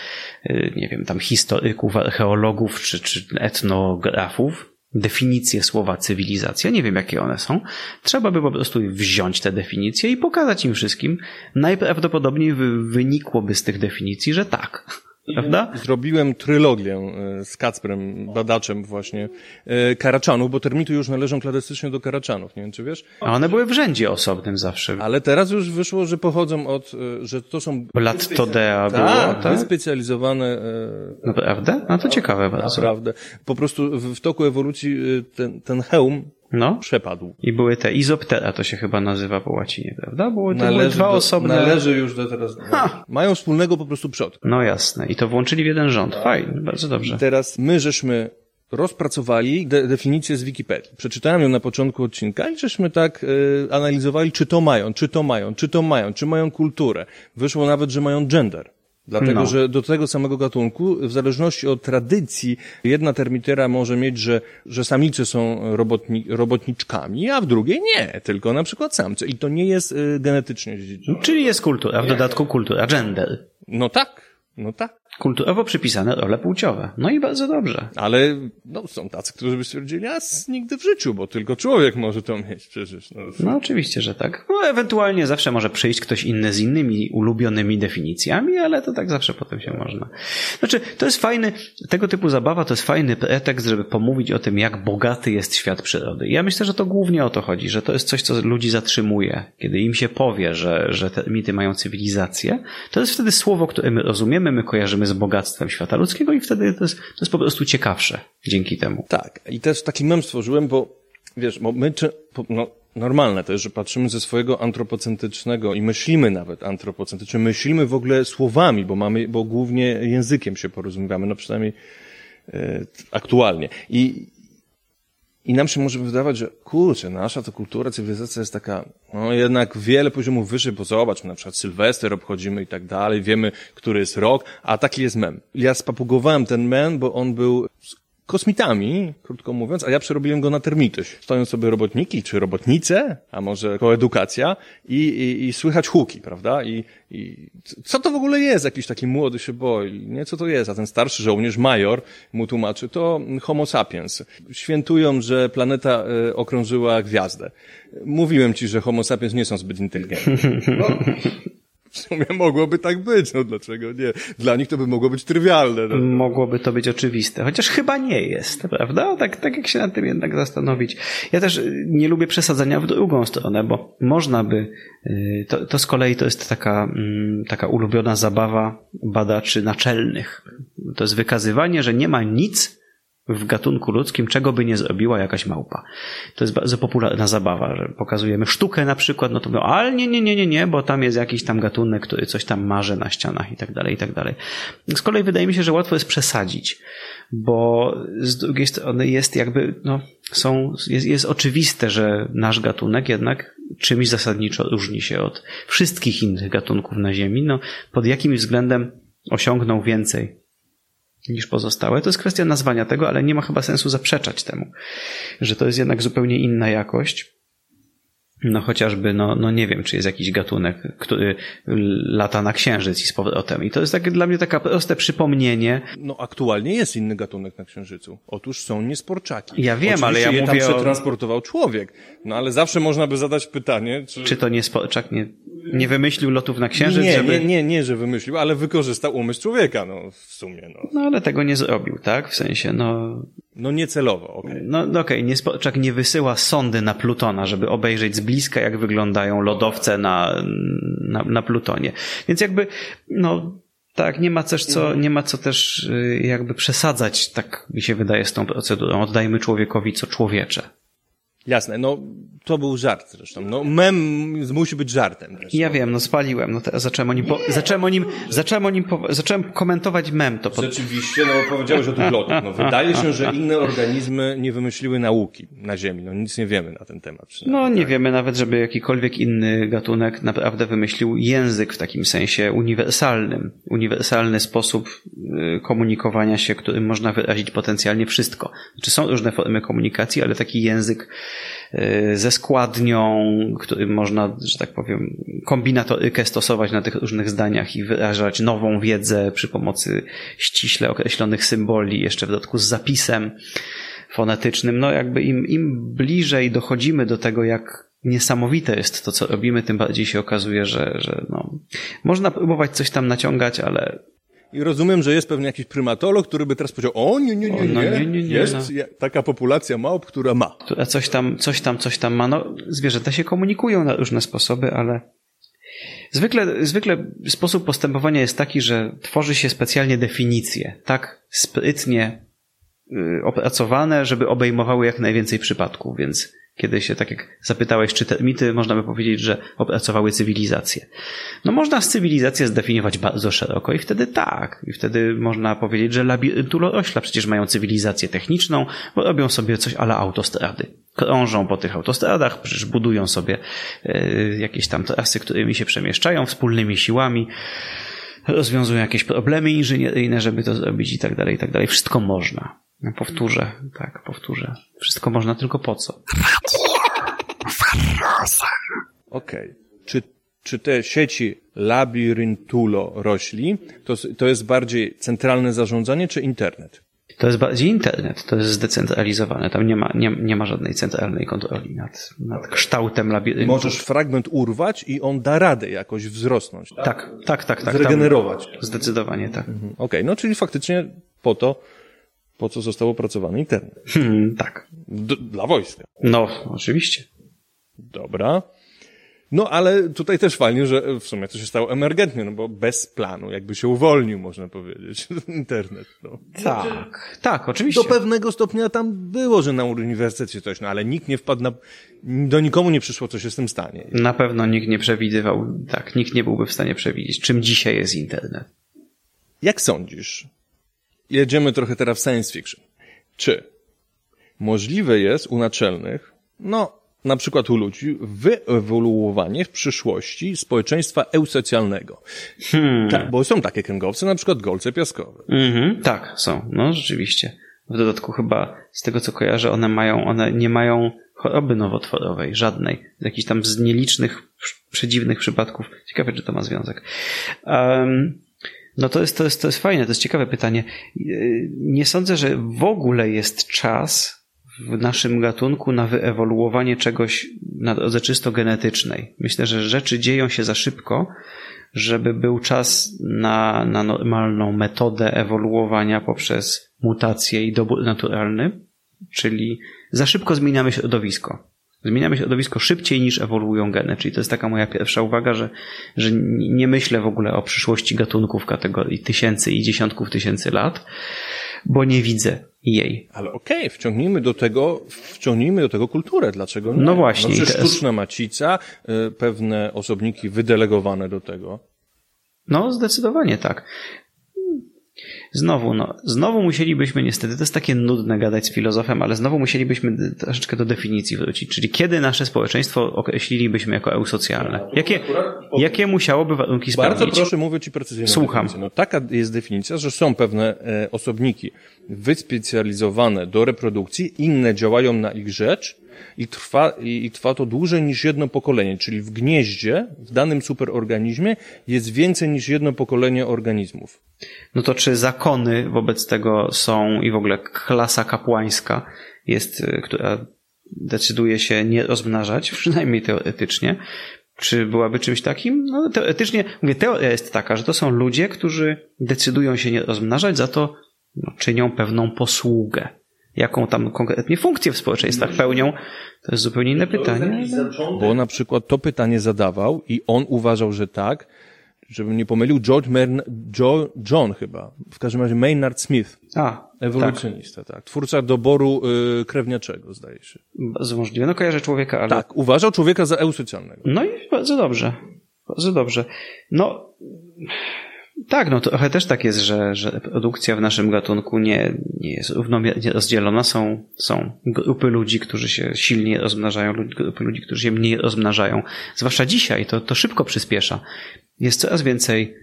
y, nie wiem, tam historyków, archeologów czy, czy etnografów definicje słowa cywilizacja. Nie wiem, jakie one są. Trzeba by po prostu wziąć te definicje i pokazać im wszystkim. Najprawdopodobniej wy, wynikłoby z tych definicji, że tak. Prawda? Zrobiłem trylogię e, z Kacprem, badaczem właśnie, e, Karaczanów, bo termity już należą klasycznie do Karaczanów, nie wiem czy wiesz. A one były w rzędzie osobnym zawsze. Ale teraz już wyszło, że pochodzą od, e, że to są Lat Todea było, tak, tak? wyspecjalizowane Naprawdę? No to ciekawe bardzo. naprawdę. Po prostu w, toku ewolucji ten, ten hełm No. przepadł. I były te izoptera, to się chyba nazywa po łacinie, prawda? Były, to były dwa do, osobne... należy już do teraz. No, mają wspólnego po prostu przodka. No jasne. I to włączyli w jeden rząd. Fajnie, bardzo dobrze. Teraz my żeśmy rozpracowali de definicję z Wikipedii. Przeczytałem ją na początku odcinka i żeśmy tak e, analizowali, czy to mają, czy to mają, czy to mają, czy mają kulturę. Wyszło nawet, że mają gender. Dlatego, No. że do tego samego gatunku, w zależności od tradycji, jedna termitera może mieć, że, że samice są robotni, robotniczkami, a w drugiej nie, tylko na przykład samce. I to nie jest e, genetycznie dziedziczone. Czyli jest kultura, w dodatku kultura gender. No tak, no tak. Kulturowo przypisane role płciowe. No i bardzo dobrze. Ale no, są tacy, którzy by stwierdzili, a nigdy w życiu, bo tylko człowiek może to mieć przecież. No. No oczywiście, że tak. No, ewentualnie zawsze może przyjść ktoś inny z innymi ulubionymi definicjami, ale to tak zawsze potem się można. Znaczy, to jest fajny, tego typu zabawa to jest fajny pretekst, żeby pomówić o tym, jak bogaty jest świat przyrody. Ja myślę, że to głównie o to chodzi, że to jest coś, co ludzi zatrzymuje. Kiedy im się powie, że, że te mity mają cywilizację, to jest wtedy słowo, które my rozumiemy, my kojarzymy z bogactwem świata ludzkiego i wtedy to jest, to jest po prostu ciekawsze dzięki temu. Tak, i też taki mem stworzyłem, bo wiesz, bo my, czy, no, normalne to jest, że patrzymy ze swojego antropocentrycznego i myślimy nawet antropocentrycznie, myślimy w ogóle słowami, bo mamy, bo głównie językiem się porozumiewamy, no przynajmniej e, aktualnie. I, I nam się może wydawać, że kurczę, nasza to kultura, cywilizacja jest taka, no jednak wiele poziomów wyżej, bo zobacz, na przykład Sylwester obchodzimy i tak dalej, wiemy, który jest rok, a taki jest mem. Ja spapugowałem ten mem, bo on był kosmitami, krótko mówiąc, a ja przerobiłem go na termity. Stoją sobie robotniki, czy robotnice, a może koedukacja i, i, i słychać huki, prawda? I, I co to w ogóle jest? Jakiś taki młody się boi, nie? Co to jest? A ten starszy żołnierz, major, mu tłumaczy, to homo sapiens. Świętują, że planeta y, okrążyła gwiazdę. Mówiłem ci, że homo sapiens nie są zbyt inteligentni. No, w sumie mogłoby tak być, no dlaczego nie? Dla nich to by mogło być trywialne. No. Mogłoby to być oczywiste, chociaż chyba nie jest, prawda? Tak, tak jak się nad tym jednak zastanowić. Ja też nie lubię przesadzania w drugą stronę, bo można by, y, to, to z kolei to jest taka, mm, taka ulubiona zabawa badaczy naczelnych. To jest wykazywanie, że nie ma nic, w gatunku ludzkim, czego by nie zrobiła jakaś małpa. To jest bardzo popularna zabawa, że pokazujemy sztukę na przykład, no to mówią, ale nie, nie, nie, nie, nie, bo tam jest jakiś tam gatunek, który coś tam marzy na ścianach i tak dalej, i tak dalej. Z kolei wydaje mi się, że łatwo jest przesadzić, bo z drugiej strony jest jakby, no, są, jest, jest oczywiste, że nasz gatunek jednak czymś zasadniczo różni się od wszystkich innych gatunków na Ziemi, no, pod jakimś względem osiągnął więcej niż pozostałe. To jest kwestia nazwania tego, ale nie ma chyba sensu zaprzeczać temu, że to jest jednak zupełnie inna jakość. No chociażby, no, no nie wiem, czy jest jakiś gatunek, który lata na księżyc i z powrotem. I to jest dla mnie takie proste przypomnienie. No aktualnie jest inny gatunek na księżycu. Otóż są niesporczaki. Ja wiem, Oczywiście ale ja je mówię tam o... przetransportował człowiek. No ale zawsze można by zadać pytanie, czy... Czy to niesporczak nie, nie wymyślił lotów na księżyc, nie, żeby... nie, nie, nie, że wymyślił, ale wykorzystał umysł człowieka, no w sumie, no. No ale tego nie zrobił, tak? W sensie, no... No niecelowo, okej. Okay. No, no okej, okay. Niesporczak nie wysyła sondy na Plutona, żeby obejrzeć z bliska, jak wyglądają lodowce na, na, na Plutonie. Więc jakby, no, tak, nie ma też co, nie ma co też y, jakby przesadzać, tak mi się wydaje, z tą procedurą. Oddajmy człowiekowi co człowiecze. Jasne, no to był żart zresztą. No mem musi być żartem. Zresztą. Ja wiem, no spaliłem, no teraz zacząłem o nim, po, zacząłem o nim, zacząłem o nim, po, zacząłem komentować mem to. Pod... Rzeczywiście, no bo powiedziałeś o tych lotach. No wydaje się, że inne organizmy nie wymyśliły nauki na Ziemi. No nic nie wiemy na ten temat. No nie tak. wiemy nawet, żeby jakikolwiek inny gatunek naprawdę wymyślił język w takim sensie uniwersalnym. Uniwersalny sposób y, komunikowania się, którym można wyrazić potencjalnie wszystko. Znaczy są różne formy komunikacji, ale taki język ze składnią, którym można, że tak powiem, kombinatorykę stosować na tych różnych zdaniach i wyrażać nową wiedzę przy pomocy ściśle określonych symboli, jeszcze w dodatku z zapisem fonetycznym. No jakby im, im bliżej dochodzimy do tego, jak niesamowite jest to, co robimy, tym bardziej się okazuje, że, że no, można próbować coś tam naciągać, ale i rozumiem, że jest pewnie jakiś prymatolog, który by teraz powiedział, o nie, nie, nie, nie, no, nie, nie, nie jest no. taka populacja małp, która ma. Która coś tam, coś tam, coś tam ma. No, zwierzęta się komunikują na różne sposoby, ale zwykle, zwykle sposób postępowania jest taki, że tworzy się specjalnie definicje, tak sprytnie y, opracowane, żeby obejmowały jak najwięcej przypadków, więc kiedy się, tak jak zapytałeś, czy te mity, można by powiedzieć, że opracowały cywilizację. No można cywilizację zdefiniować bardzo szeroko i wtedy tak. I wtedy można powiedzieć, że labiryntulośla przecież mają cywilizację techniczną, bo robią sobie coś ala autostrady. Krążą po tych autostradach, przecież budują sobie y, jakieś tam trasy, którymi się przemieszczają wspólnymi siłami rozwiązują jakieś problemy inżynieryjne, żeby to zrobić i tak dalej, i tak dalej. Wszystko można. Powtórzę, tak, powtórzę. Wszystko można, tylko po co? Okej. Okay. Czy, czy te sieci labiryntulo rośli, to, to jest bardziej centralne zarządzanie, czy internet? To jest bardziej internet, to jest zdecentralizowane. Tam nie ma, nie, nie ma żadnej centralnej kontroli nad, nad kształtem labiryntu. Możesz fragment urwać i on da radę jakoś wzrosnąć. Tak, tak, tak. tak, tak Zregenerować. Zdecydowanie tak. Mhm. Okej, okay, no czyli faktycznie po to, po co został opracowany internet. Hmm, tak. D dla wojska. No, oczywiście. Dobra. No ale tutaj też fajnie, że w sumie to się stało emergentnie, no bo bez planu, jakby się uwolnił, można powiedzieć, internet. No. Tak, tak, oczywiście. Do pewnego stopnia tam było, że na uniwersytecie coś, no ale nikt nie wpadł na, do nikomu nie przyszło, co się z tym stanie. Na pewno nikt nie przewidywał, tak, nikt nie byłby w stanie przewidzieć, czym dzisiaj jest internet. Jak sądzisz? Jedziemy trochę teraz w science fiction. Czy możliwe jest u naczelnych, no na przykład u ludzi, wyewoluowanie w przyszłości społeczeństwa eusocjalnego. Hmm. Tak, bo są takie kręgowce, na przykład golce piaskowe. Mhm, tak, są. No, rzeczywiście. W dodatku chyba z tego co kojarzę, one mają, one nie mają choroby nowotworowej, żadnej. Z jakichś tam z nielicznych, przedziwnych przypadków. Ciekawe, czy to ma związek. Um, no to jest, to, jest, to jest fajne, to jest ciekawe pytanie. Nie sądzę, że w ogóle jest czas w naszym gatunku na wyewoluowanie czegoś na drodze czysto genetycznej. Myślę, że rzeczy dzieją się za szybko, żeby był czas na, na normalną metodę ewoluowania poprzez mutacje i dobór naturalny, czyli za szybko zmieniamy środowisko. Zmieniamy środowisko szybciej niż ewoluują geny, czyli to jest taka moja pierwsza uwaga, że, że nie myślę w ogóle o przyszłości gatunków kategorii tysięcy i dziesiątków tysięcy lat, bo nie widzę jej. Ale okej, okay, wciągnijmy do tego, wciągnijmy do tego kulturę. Dlaczego nie? No właśnie. No przecież sztuczna macica, y, pewne osobniki wydelegowane do tego. No, zdecydowanie tak. Znowu, no, znowu musielibyśmy niestety, to jest takie nudne gadać z filozofem, ale znowu musielibyśmy troszeczkę do definicji wrócić. Czyli kiedy nasze społeczeństwo określilibyśmy jako eusocjalne? Jakie, jakie musiałoby warunki spełnić? Bardzo proszę, mówię Ci precyzyjnie. Słucham. No, taka jest definicja, że są pewne e, osobniki wyspecjalizowane do reprodukcji, inne działają na ich rzecz, i trwa, i trwa to dłużej niż jedno pokolenie, czyli w gnieździe, w danym superorganizmie jest więcej niż jedno pokolenie organizmów. No to czy zakony wobec tego są i w ogóle klasa kapłańska jest, y, która decyduje się nie rozmnażać, przynajmniej teoretycznie, czy byłaby czymś takim? No, teoretycznie, mówię, teoria jest taka, że to są ludzie, którzy decydują się nie rozmnażać, za to no, czynią pewną posługę jaką tam konkretnie funkcję w społeczeństwach pełnią, to jest zupełnie inne pytanie. Bo na przykład to pytanie zadawał i on uważał, że tak, żebym nie pomylił, George Mern, Joe, John chyba, w każdym razie Maynard Smith. A, ewolucjonista, tak. tak. Twórca doboru y, krewniaczego, zdaje się. Bardzo możliwe. No kojarzę człowieka, ale... Tak, uważał człowieka za eusocjalnego. No i bardzo dobrze. Bardzo dobrze. No, tak, no trochę też tak jest, że, że produkcja w naszym gatunku nie, nie jest równomiernie rozdzielona. Są, są grupy ludzi, którzy się silnie rozmnażają, grupy ludzi, którzy się mniej rozmnażają. Zwłaszcza dzisiaj to, to szybko przyspiesza. Jest coraz więcej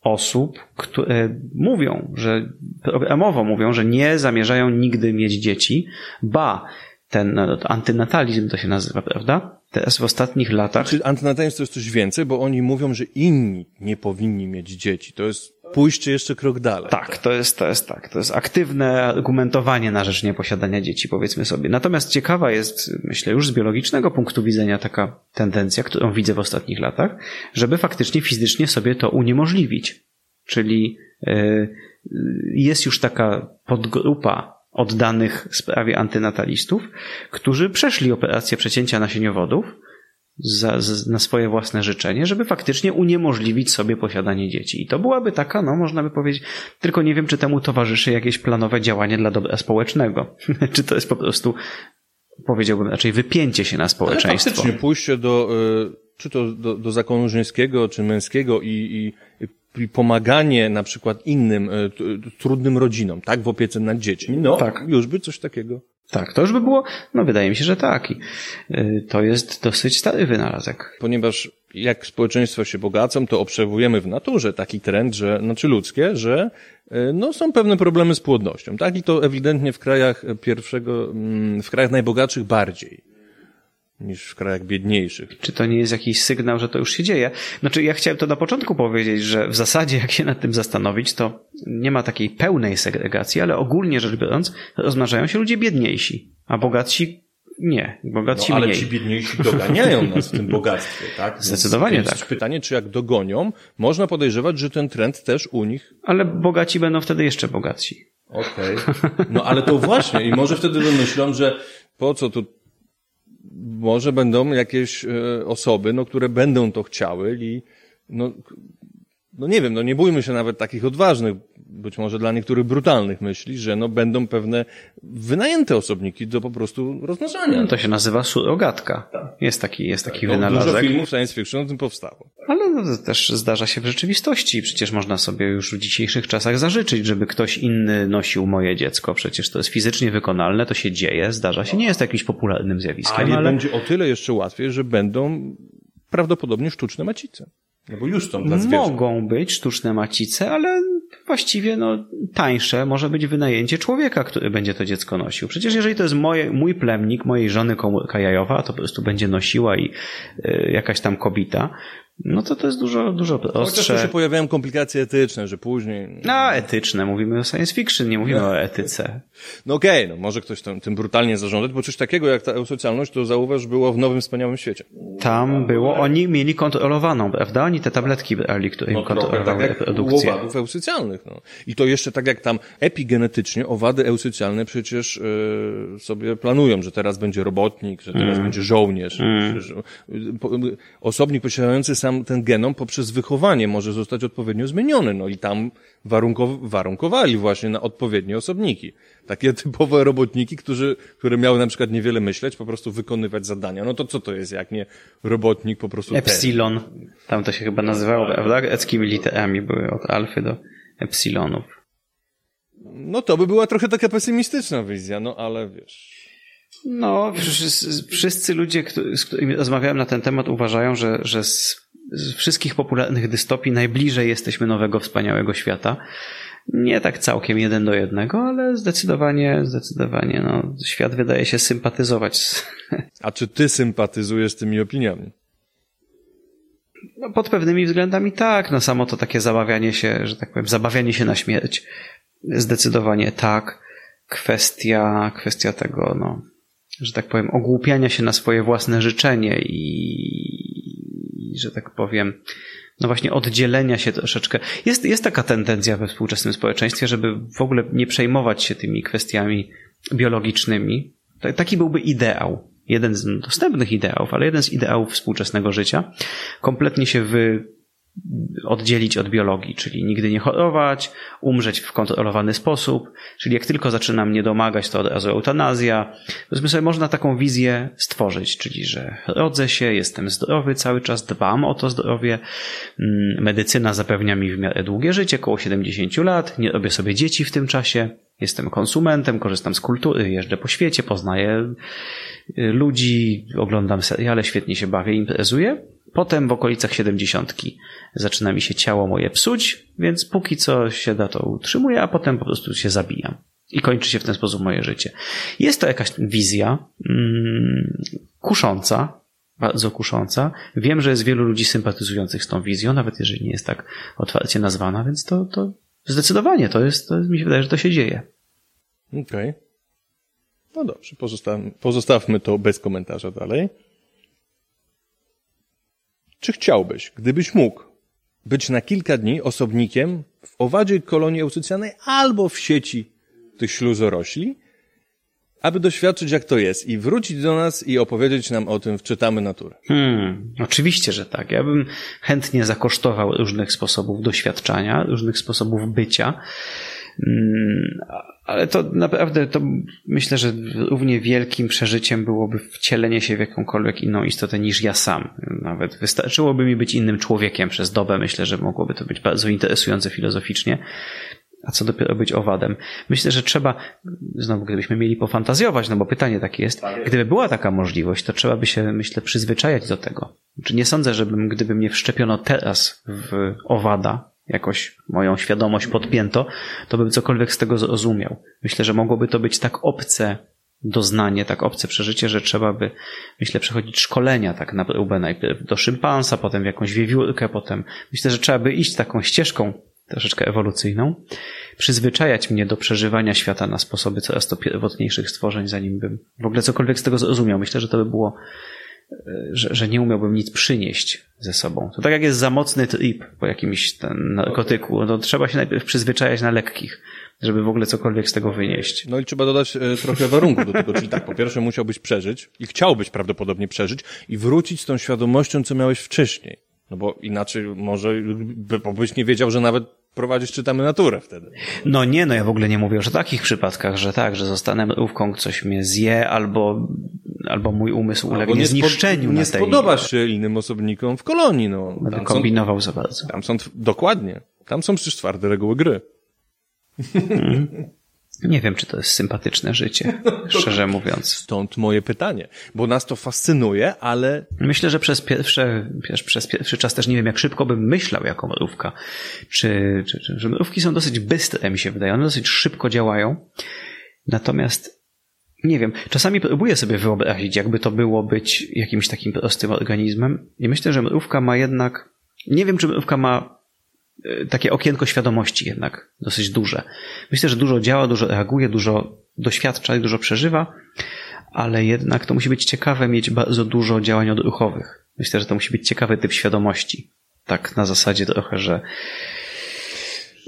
osób, które mówią, że programowo mówią, że nie zamierzają nigdy mieć dzieci, ba, ten no, antynatalizm to się nazywa, prawda? Teraz w ostatnich latach. Czy antynatalizm to jest coś więcej, bo oni mówią, że inni nie powinni mieć dzieci. To jest pójście jeszcze krok dalej. Tak, to jest, to jest tak. To jest aktywne argumentowanie na rzecz nieposiadania dzieci, powiedzmy sobie. Natomiast ciekawa jest, myślę, już z biologicznego punktu widzenia taka tendencja, którą widzę w ostatnich latach, żeby faktycznie fizycznie sobie to uniemożliwić. Czyli yy, jest już taka podgrupa oddanych sprawie antynatalistów, którzy przeszli operację przecięcia nasieniowodów za, za, na swoje własne życzenie, żeby faktycznie uniemożliwić sobie posiadanie dzieci. I to byłaby taka, no można by powiedzieć, tylko nie wiem, czy temu towarzyszy jakieś planowe działanie dla dobra społecznego. czy to jest po prostu, powiedziałbym raczej, wypięcie się na społeczeństwo. Ale faktycznie pójście do, y, czy to do, do zakonu żeńskiego, czy męskiego i, i pomaganie na przykład innym e, trudnym rodzinom, tak, w opiece nad dziećmi, no, tak. już by coś takiego. Tak, to już by było, no wydaje mi się, że tak. I e, to jest dosyć stary wynalazek. Ponieważ jak społeczeństwa się bogacą, to obserwujemy w naturze taki trend, że, znaczy ludzkie, że e, no, są pewne problemy z płodnością, tak? I to ewidentnie w krajach pierwszego, mm, w krajach najbogatszych bardziej niż w krajach biedniejszych. Czy to nie jest jakiś sygnał, że to już się dzieje? Znaczy, ja chciałem to na początku powiedzieć, że w zasadzie, jak się nad tym zastanowić, to nie ma takiej pełnej segregacji, ale ogólnie rzecz biorąc, rozmnażają się ludzie biedniejsi, a bogatsi nie, bogatsi no, ale mniej. ci biedniejsi doganiają nas w tym bogactwie, tak? Zdecydowanie tak. Pytanie, czy jak dogonią, można podejrzewać, że ten trend też u nich... Ale bogaci będą wtedy jeszcze bogatsi. Okej. Okay. No ale to właśnie i może wtedy wymyślą, że po co tu może będą jakieś e, osoby, no, które będą to chciały i no, no nie wiem, no nie bójmy się nawet takich odważnych, być może dla niektórych brutalnych myśli, że no będą pewne wynajęte osobniki do po prostu rozmnażania. No to się nazywa surogatka. Tak. Jest taki, jest taki tak, wynalazek. Dużo filmów science fiction o tym powstało. Ale no, to też zdarza się w rzeczywistości. Przecież można sobie już w dzisiejszych czasach zażyczyć, żeby ktoś inny nosił moje dziecko. Przecież to jest fizycznie wykonalne, to się dzieje, zdarza się. Nie jest to jakimś popularnym zjawiskiem. Ale, ale... będzie o tyle jeszcze łatwiej, że będą prawdopodobnie sztuczne macice. No bo już są dla Mogą być sztuczne macice, ale właściwie no, tańsze może być wynajęcie człowieka, który będzie to dziecko nosił. Przecież jeżeli to jest moje, mój plemnik, mojej żony komórka jajowa, to po prostu będzie nosiła i y, jakaś tam kobita, no to to jest dużo, dużo prostsze. Chociaż się pojawiają komplikacje etyczne, że później... No, etyczne. Mówimy o science fiction, nie mówimy no. o etyce. No okej, okay, no może ktoś tym, tym brutalnie zarządzać, bo coś takiego jak ta eusocjalność, to zauważ, było w Nowym Wspaniałym Świecie. Tam było, oni mieli kontrolowaną, prawda? Oni te tabletki brali, które no, im kontrolowały tak produkcję. owadów eusocjalnych, no. I to jeszcze tak jak tam epigenetycznie owady eusocjalne przecież yy, sobie planują, że teraz będzie robotnik, że teraz mm. będzie żołnierz. Mm. Że, osobnik posiadający sam sam ten genom poprzez wychowanie może zostać odpowiednio zmieniony. No i tam warunkow warunkowali właśnie na odpowiednie osobniki. Takie typowe robotniki, którzy, które miały na przykład niewiele myśleć, po prostu wykonywać zadania. No to co to jest, jak nie robotnik po prostu... Epsilon. Tam to się chyba nazywało, prawda? Eckimi literami były od alfy do epsilonów. No to by była trochę taka pesymistyczna wizja, no ale wiesz... No, wszyscy ludzie, z którymi rozmawiałem na ten temat, uważają, że, że z z wszystkich popularnych dystopii najbliżej jesteśmy nowego, wspaniałego świata. Nie tak całkiem jeden do jednego, ale zdecydowanie, zdecydowanie, no, świat wydaje się sympatyzować. Z... A czy ty sympatyzujesz z tymi opiniami? No, pod pewnymi względami tak. No, samo to takie zabawianie się, że tak powiem, zabawianie się na śmierć. Zdecydowanie tak. Kwestia, kwestia tego, no, że tak powiem, ogłupiania się na swoje własne życzenie i że tak powiem, no właśnie oddzielenia się troszeczkę. Jest, jest taka tendencja we współczesnym społeczeństwie, żeby w ogóle nie przejmować się tymi kwestiami biologicznymi. Taki byłby ideał. Jeden z dostępnych ideałów, ale jeden z ideałów współczesnego życia. Kompletnie się wy, oddzielić od biologii, czyli nigdy nie chorować, umrzeć w kontrolowany sposób, czyli jak tylko zaczyna mnie domagać, to od razu eutanazja. Powiedzmy sobie, można taką wizję stworzyć, czyli że rodzę się, jestem zdrowy cały czas, dbam o to zdrowie, mm, medycyna zapewnia mi w miarę długie życie, około 70 lat, nie robię sobie dzieci w tym czasie, jestem konsumentem, korzystam z kultury, jeżdżę po świecie, poznaję y, ludzi, oglądam seriale, świetnie się bawię, imprezuję. Potem w okolicach siedemdziesiątki zaczyna mi się ciało moje psuć, więc póki co się da to utrzymuję, a potem po prostu się zabijam. I kończy się w ten sposób moje życie. Jest to jakaś wizja mm, kusząca, bardzo kusząca. Wiem, że jest wielu ludzi sympatyzujących z tą wizją, nawet jeżeli nie jest tak otwarcie nazwana, więc to, to zdecydowanie to jest, to mi się wydaje, że to się dzieje. Okej. Okay. No dobrze, pozostawmy to bez komentarza dalej. Czy chciałbyś, gdybyś mógł, być na kilka dni osobnikiem w owadzie kolonii eucycjanej albo w sieci tych śluzorośli, aby doświadczyć, jak to jest i wrócić do nas i opowiedzieć nam o tym w Czytamy Naturę. Hmm, oczywiście, że tak. Ja bym chętnie zakosztował różnych sposobów doświadczania, różnych sposobów bycia. Mm, ale to naprawdę, to myślę, że równie wielkim przeżyciem byłoby wcielenie się w jakąkolwiek inną istotę niż ja sam. Nawet wystarczyłoby mi być innym człowiekiem przez dobę. Myślę, że mogłoby to być bardzo interesujące filozoficznie. A co dopiero być owadem? Myślę, że trzeba, znowu gdybyśmy mieli pofantazjować, no bo pytanie takie jest, gdyby była taka możliwość, to trzeba by się, myślę, przyzwyczajać do tego. Czy nie sądzę, żebym, gdyby mnie wszczepiono teraz w owada, jakoś moją świadomość podpięto, to bym cokolwiek z tego zrozumiał. Myślę, że mogłoby to być tak obce doznanie, tak obce przeżycie, że trzeba by, myślę, przechodzić szkolenia tak na próbę najpierw do szympansa, potem w jakąś wiewiórkę, potem myślę, że trzeba by iść taką ścieżką troszeczkę ewolucyjną, przyzwyczajać mnie do przeżywania świata na sposoby coraz to pierwotniejszych stworzeń, zanim bym w ogóle cokolwiek z tego zrozumiał. Myślę, że to by było że, że nie umiałbym nic przynieść ze sobą. To tak jak jest za mocny trip po jakimś ten narkotyku, to trzeba się najpierw przyzwyczajać na lekkich, żeby w ogóle cokolwiek z tego wynieść. No i trzeba dodać e, trochę warunków do tego, czyli tak, po pierwsze musiałbyś przeżyć i chciałbyś prawdopodobnie przeżyć i wrócić z tą świadomością, co miałeś wcześniej. No bo inaczej może byś nie wiedział, że nawet prowadzić czytamy naturę wtedy. No nie, no ja w ogóle nie mówię już o takich przypadkach, że tak, że zostanę mrówką, ktoś mnie zje, albo, albo mój umysł ulegnie nie zniszczeniu Nie tej... spodobasz się innym osobnikom w kolonii, no. Będę kombinował za bardzo. Tam są, dokładnie, tam są przecież twarde reguły gry. Mm. Nie wiem, czy to jest sympatyczne życie, szczerze mówiąc. Stąd moje pytanie, bo nas to fascynuje, ale... Myślę, że przez pierwsze, przez pierwszy czas też nie wiem, jak szybko bym myślał jako mrówka. Czy, czy, czy że mrówki są dosyć bystre, mi się wydaje. One dosyć szybko działają. Natomiast nie wiem, czasami próbuję sobie wyobrazić, jakby to było być jakimś takim prostym organizmem. I myślę, że mrówka ma jednak. Nie wiem, czy mrówka ma takie okienko świadomości jednak dosyć duże. Myślę, że dużo działa, dużo reaguje, dużo doświadcza i dużo przeżywa, ale jednak to musi być ciekawe mieć bardzo dużo działań odruchowych. Myślę, że to musi być ciekawy typ świadomości. Tak na zasadzie trochę, że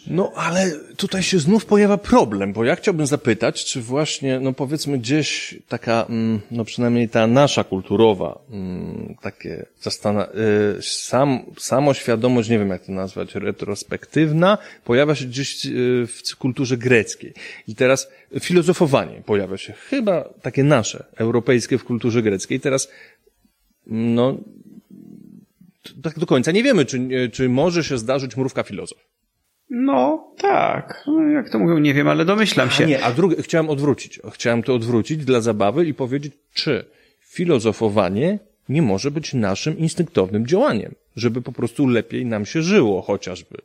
no ale tutaj się znów pojawia problem, bo ja chciałbym zapytać, czy właśnie, no powiedzmy gdzieś taka, mm, no przynajmniej ta nasza kulturowa, mm, takie zastana- y, sam, samoświadomość, nie wiem jak to nazwać, retrospektywna, pojawia się gdzieś y, w kulturze greckiej. I teraz filozofowanie pojawia się, chyba takie nasze, europejskie w kulturze greckiej. I teraz, no, tak do końca nie wiemy, czy, czy może się zdarzyć mrówka filozof. No, tak. No, jak to mówią, nie wiem, ale domyślam się. A nie, a drugie, chciałem odwrócić. Chciałem to odwrócić dla zabawy i powiedzieć, czy filozofowanie nie może być naszym instynktownym działaniem, żeby po prostu lepiej nam się żyło chociażby.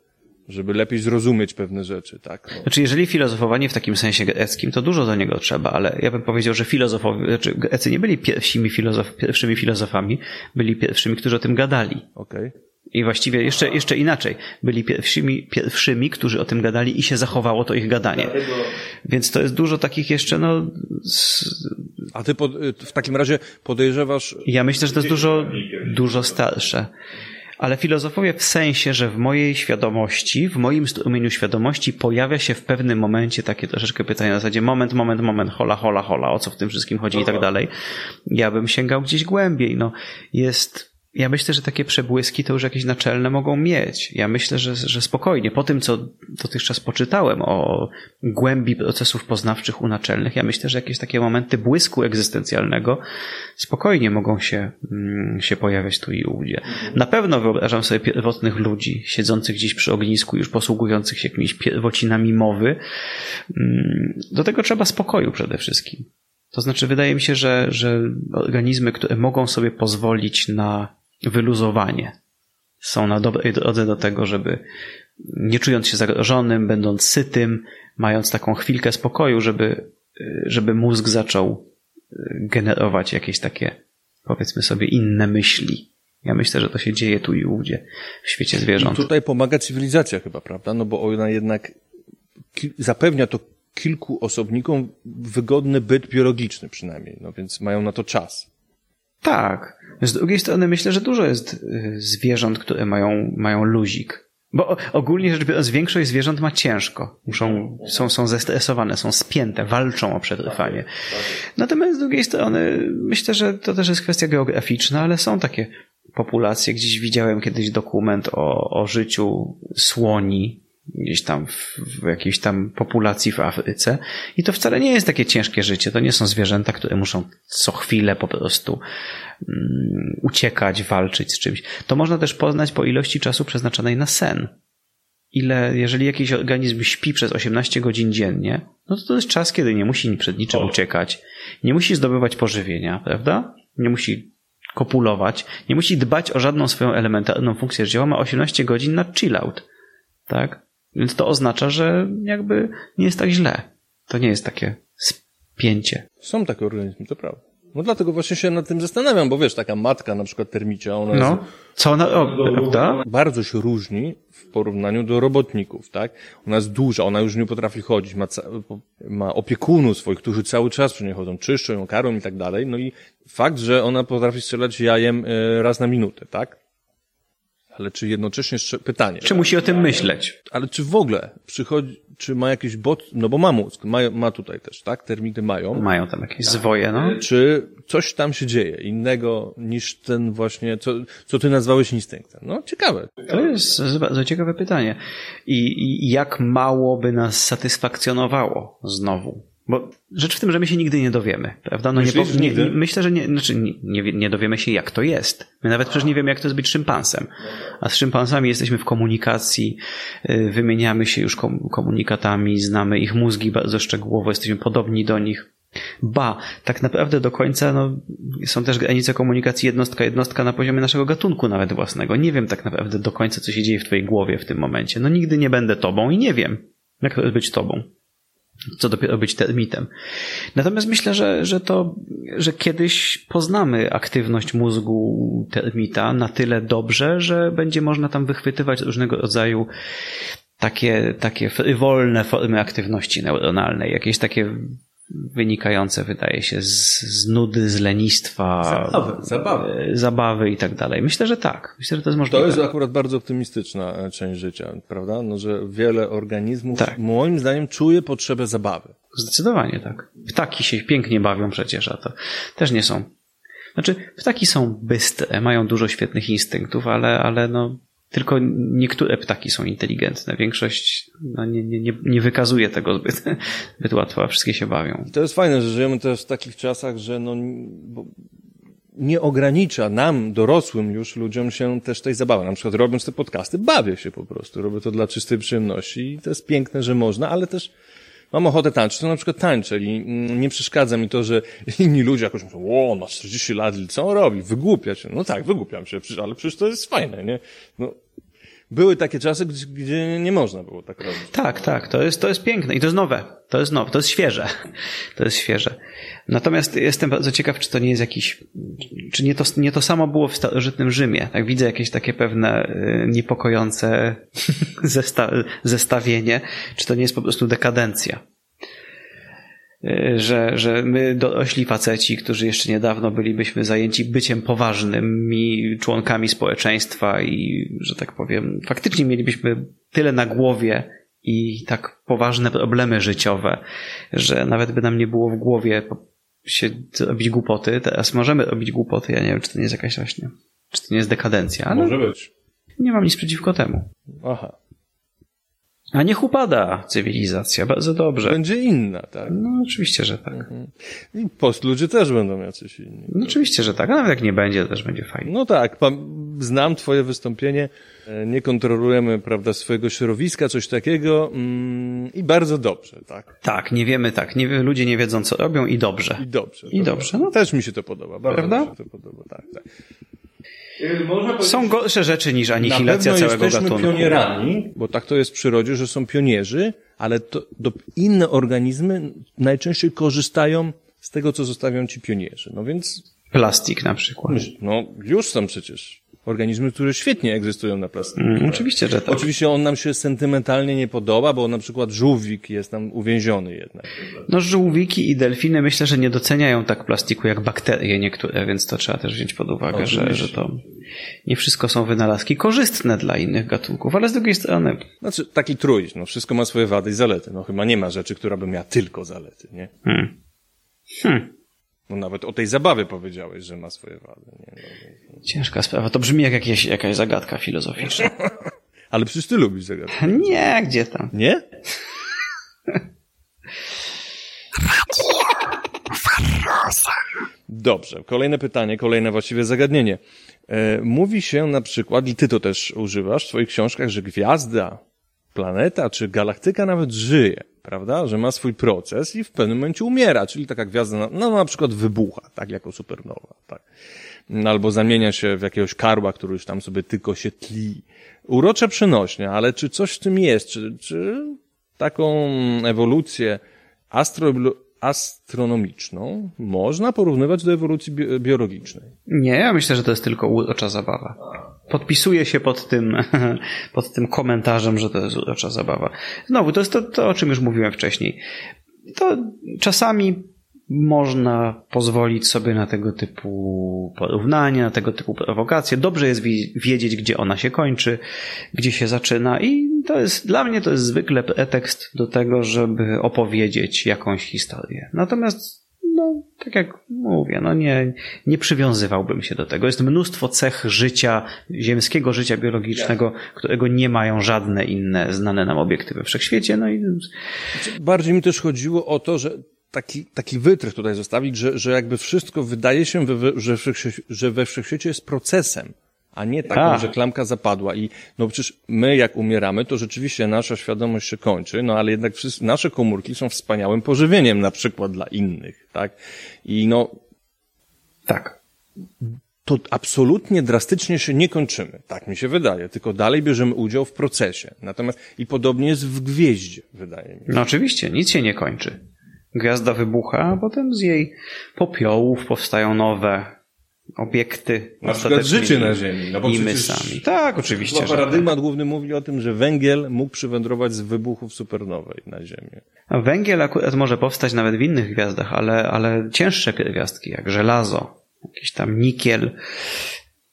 Żeby lepiej zrozumieć pewne rzeczy, tak? No. Znaczy, jeżeli filozofowanie w takim sensie greckim, to dużo do niego trzeba, ale ja bym powiedział, że filozofowie, znaczy Grecy nie byli pierwszymi, filozof, pierwszymi filozofami, byli pierwszymi, którzy o tym gadali. Okej. Okay. I właściwie jeszcze, jeszcze inaczej. Byli pierwszymi, pierwszymi, którzy o tym gadali i się zachowało to ich gadanie. Więc to jest dużo takich jeszcze, no... A ty pod, w takim razie podejrzewasz... Ja myślę, że to jest dużo, dużo starsze. Ale filozofowie w sensie, że w mojej świadomości, w moim strumieniu świadomości pojawia się w pewnym momencie takie troszeczkę pytanie na zasadzie moment, moment, moment, hola, hola, hola, o co w tym wszystkim chodzi i tak dalej. Ja bym sięgał gdzieś głębiej. No, jest ja myślę, że takie przebłyski to już jakieś naczelne mogą mieć. Ja myślę, że, że spokojnie. Po tym, co dotychczas poczytałem o głębi procesów poznawczych u naczelnych, ja myślę, że jakieś takie momenty błysku egzystencjalnego spokojnie mogą się, mm, się pojawiać tu i ówdzie. Na pewno wyobrażam sobie pierwotnych ludzi, siedzących gdzieś przy ognisku, już posługujących się jakimiś pierwocinami mowy. Mm, do tego trzeba spokoju przede wszystkim. To znaczy, wydaje mi się, że, że organizmy, które mogą sobie pozwolić na wyluzowanie. Są na dobrej drodze do tego, żeby nie czując się zagrożonym, będąc sytym, mając taką chwilkę spokoju, żeby, żeby mózg zaczął y, generować jakieś takie, powiedzmy sobie, inne myśli. Ja myślę, że to się dzieje tu i ówdzie w świecie zwierząt. I tutaj pomaga cywilizacja chyba, prawda? No bo ona jednak zapewnia to kilku osobnikom wygodny byt biologiczny przynajmniej, no więc mają na to czas. Tak. Z drugiej strony myślę, że dużo jest y, zwierząt, które mają, mają luzik. Bo ogólnie rzecz biorąc, większość zwierząt ma ciężko. Muszą, są, są zestresowane, są spięte, walczą o przetrwanie. Natomiast z drugiej strony myślę, że to też jest kwestia geograficzna, ale są takie populacje. Gdzieś widziałem kiedyś dokument o, o życiu słoni gdzieś tam w, w, jakiejś tam populacji w Afryce. I to wcale nie jest takie ciężkie życie. To nie są zwierzęta, które muszą co chwilę po prostu um, uciekać, walczyć z czymś. To można też poznać po ilości czasu przeznaczonej na sen. Ile, jeżeli jakiś organizm śpi przez 18 godzin dziennie, no to to jest czas, kiedy nie musi przed niczym uciekać, nie musi zdobywać pożywienia, prawda? Nie musi kopulować, nie musi dbać o żadną swoją elementarną funkcję życiową, ma 18 godzin na chill out. Tak? Więc to oznacza, że jakby nie jest tak źle. To nie jest takie spięcie. Są takie organizmy, to prawda. No dlatego właśnie się nad tym zastanawiam, bo wiesz, taka matka na przykład termicia, ona no. jest... Co ona, o, prawda? Bardzo się różni w porównaniu do robotników, tak? Ona jest duża, ona już nie potrafi chodzić, ma, ma opiekunów swoich, którzy cały czas przy niej chodzą, czyszczą ją, karą i tak dalej. No i fakt, że ona potrafi strzelać jajem e, raz na minutę, tak? Ale czy jednocześnie jeszcze pytanie. Czy musi o tym myśleć? Ale czy w ogóle przychodzi, czy ma jakiś bot, no bo ma mózg, ma, ma tutaj też, tak? Termity mają. Mają tam jakieś zwoje, no. Czy coś tam się dzieje innego niż ten właśnie, co, co ty nazwałeś instynktem? No, ciekawe. To jest bardzo ciekawe pytanie. I, I jak mało by nas satysfakcjonowało znowu Bo rzecz w tym, że my się nigdy nie dowiemy, prawda? No Myślisz, nie, nie, myślę, że nie, znaczy nie, nie, dowiemy się, jak to jest. My nawet przecież nie wiemy, jak to jest być szympansem. A z szympansami jesteśmy w komunikacji, y, wymieniamy się już komunikatami, znamy ich mózgi bardzo szczegółowo, jesteśmy podobni do nich. Ba, tak naprawdę do końca no, są też granice komunikacji jednostka-jednostka na poziomie naszego gatunku nawet własnego. Nie wiem tak naprawdę do końca, co się dzieje w twojej głowie w tym momencie. No nigdy nie będę tobą i nie wiem, jak to jest być tobą co dopiero być termitem. Natomiast myślę, że, że to, że kiedyś poznamy aktywność mózgu termita na tyle dobrze, że będzie można tam wychwytywać różnego rodzaju takie, takie wolne formy aktywności neuronalnej, jakieś takie wynikające, wydaje się, z, z nudy, z lenistwa, zabawy, zabawy. zabawy i tak dalej. Myślę, że tak. Myślę, że to jest możliwe. To jest akurat bardzo optymistyczna e, część życia, prawda? No, że wiele organizmów, tak. moim zdaniem, czuje potrzebę zabawy. Zdecydowanie tak. Ptaki się pięknie bawią przecież, a to też nie są. Znaczy, ptaki są bystre, mają dużo świetnych instynktów, ale, ale no, tylko niektóre ptaki są inteligentne. Większość no, nie, nie, nie wykazuje tego zbyt, zbyt łatwo, a wszystkie się bawią. To jest fajne, że żyjemy też w takich czasach, że no, nie ogranicza nam, dorosłym już ludziom się też tej zabawy. Na przykład robiąc te podcasty, bawię się po prostu. Robię to dla czystej przyjemności i to jest piękne, że można, ale też mam ochotę tańczyć, to na przykład tańczę i nie przeszkadza mi to, że inni ludzie jakoś mówią, o, ma 40 lat, co on robi? Wygłupia się. No tak, wygłupiam się, ale przecież to jest fajne, nie? No, były takie czasy, gdzie nie można było tak robić. Tak, tak, to jest, to jest piękne i to jest nowe, to jest nowe, to jest świeże, to jest świeże. Natomiast jestem bardzo ciekaw, czy to nie jest jakiś, czy nie to, nie to samo było w starożytnym Rzymie. Tak widzę jakieś takie pewne y, niepokojące zesta zestawienie, czy to nie jest po prostu dekadencja. Y, że, że my dorośli faceci, którzy jeszcze niedawno bylibyśmy zajęci byciem poważnymi członkami społeczeństwa i, że tak powiem, faktycznie mielibyśmy tyle na głowie i tak poważne problemy życiowe, że nawet by nam nie było w głowie się robić głupoty. Teraz możemy robić głupoty. Ja nie wiem, czy to nie jest jakaś właśnie, czy to nie jest dekadencja, ale. Może być. Nie mam nic przeciwko temu. Aha. A niech upada cywilizacja, bardzo dobrze. Będzie inna, tak? No oczywiście, że tak. Mhm. I post ludzie też będą jacyś inni. No oczywiście, że tak, a nawet jak nie będzie, to też będzie fajnie. No tak, znam twoje wystąpienie, e, nie kontrolujemy, prawda, swojego środowiska, coś takiego mm, i bardzo dobrze, tak? Tak, nie wiemy, tak, nie, ludzie nie wiedzą, co robią i dobrze. I dobrze. I dobrze, no. Też mi się to podoba, bardzo Prawda? mi się to podoba, tak, tak. Są gorsze rzeczy niż anihilacja Na całego jesteśmy gatunku. pionierami, bo tak to jest w przyrodzie, że są pionierzy, ale to, do, inne organizmy najczęściej korzystają z tego, co zostawią ci pionierzy. No więc... Plastik na przykład. No już są przecież organizmy, które świetnie egzystują na plastyce. Mm, oczywiście, że tak. Oczywiście on nam się sentymentalnie nie podoba, bo na przykład żółwik jest tam uwięziony jednak. No żółwiki i delfiny myślę, że nie doceniają tak plastiku jak bakterie niektóre, więc to trzeba też wziąć pod uwagę, że, że to nie wszystko są wynalazki korzystne dla innych gatunków, ale z drugiej strony... Znaczy taki trójść, no wszystko ma swoje wady i zalety. No chyba nie ma rzeczy, która by miała tylko zalety, nie? Hmm. Hmm. Nawet o tej zabawie powiedziałeś, że ma swoje wady. Nie? No, Ciężka sprawa. To brzmi jak jakieś, jakaś zagadka filozoficzna. Ale przecież ty lubisz zagadki. Nie, gdzie tam? Nie? Dobrze, kolejne pytanie, kolejne właściwie zagadnienie. E, mówi się na przykład, i ty to też używasz w swoich książkach, że gwiazda, planeta czy galaktyka nawet żyje prawda? Że ma swój proces i w pewnym momencie umiera, czyli taka gwiazda, no na przykład wybucha, tak, jako supernowa, tak. Albo zamienia się w jakiegoś karła, który już tam sobie tylko się tli. Urocze przenośnie, ale czy coś w tym jest? Czy, czy taką ewolucję astro, astronomiczną można porównywać do ewolucji biologicznej? Nie, ja myślę, że to jest tylko urocza zabawa. Podpisuję się pod tym, pod tym komentarzem, że to jest urocza zabawa. Znowu, to jest to, to, o czym już mówiłem wcześniej. To czasami można pozwolić sobie na tego typu porównania, na tego typu prowokacje. Dobrze jest wiedzieć, gdzie ona się kończy, gdzie się zaczyna i to jest, dla mnie to jest zwykle pretekst do tego, żeby opowiedzieć jakąś historię. Natomiast no, tak jak mówię, no nie, nie przywiązywałbym się do tego. Jest mnóstwo cech życia, ziemskiego życia biologicznego, którego nie mają żadne inne znane nam obiekty we wszechświecie. No i... Bardziej mi też chodziło o to, że taki, taki wytrych tutaj zostawić, że, że jakby wszystko wydaje się, we, że, że we wszechświecie jest procesem, a nie taką, a. że klamka zapadła. I no przecież my jak umieramy, to rzeczywiście nasza świadomość się kończy, no ale jednak wszyscy, nasze komórki są wspaniałym pożywieniem na przykład dla innych, tak? I no... Tak. To absolutnie drastycznie się nie kończymy, tak mi się wydaje, tylko dalej bierzemy udział w procesie. Natomiast i podobnie jest w gwieździe, wydaje mi się. No oczywiście, nic się nie kończy. Gwiazda wybucha, a potem z jej popiołów powstają nowe obiekty. Na przykład życie na Ziemi. No bo I my sami. Tak, oczywiście. Chyba paradygmat tak. główny mówi o tym, że węgiel mógł przywędrować z wybuchów supernowej na Ziemię. A węgiel akurat może powstać nawet w innych gwiazdach, ale, ale cięższe pierwiastki, jak żelazo, jakiś tam nikiel,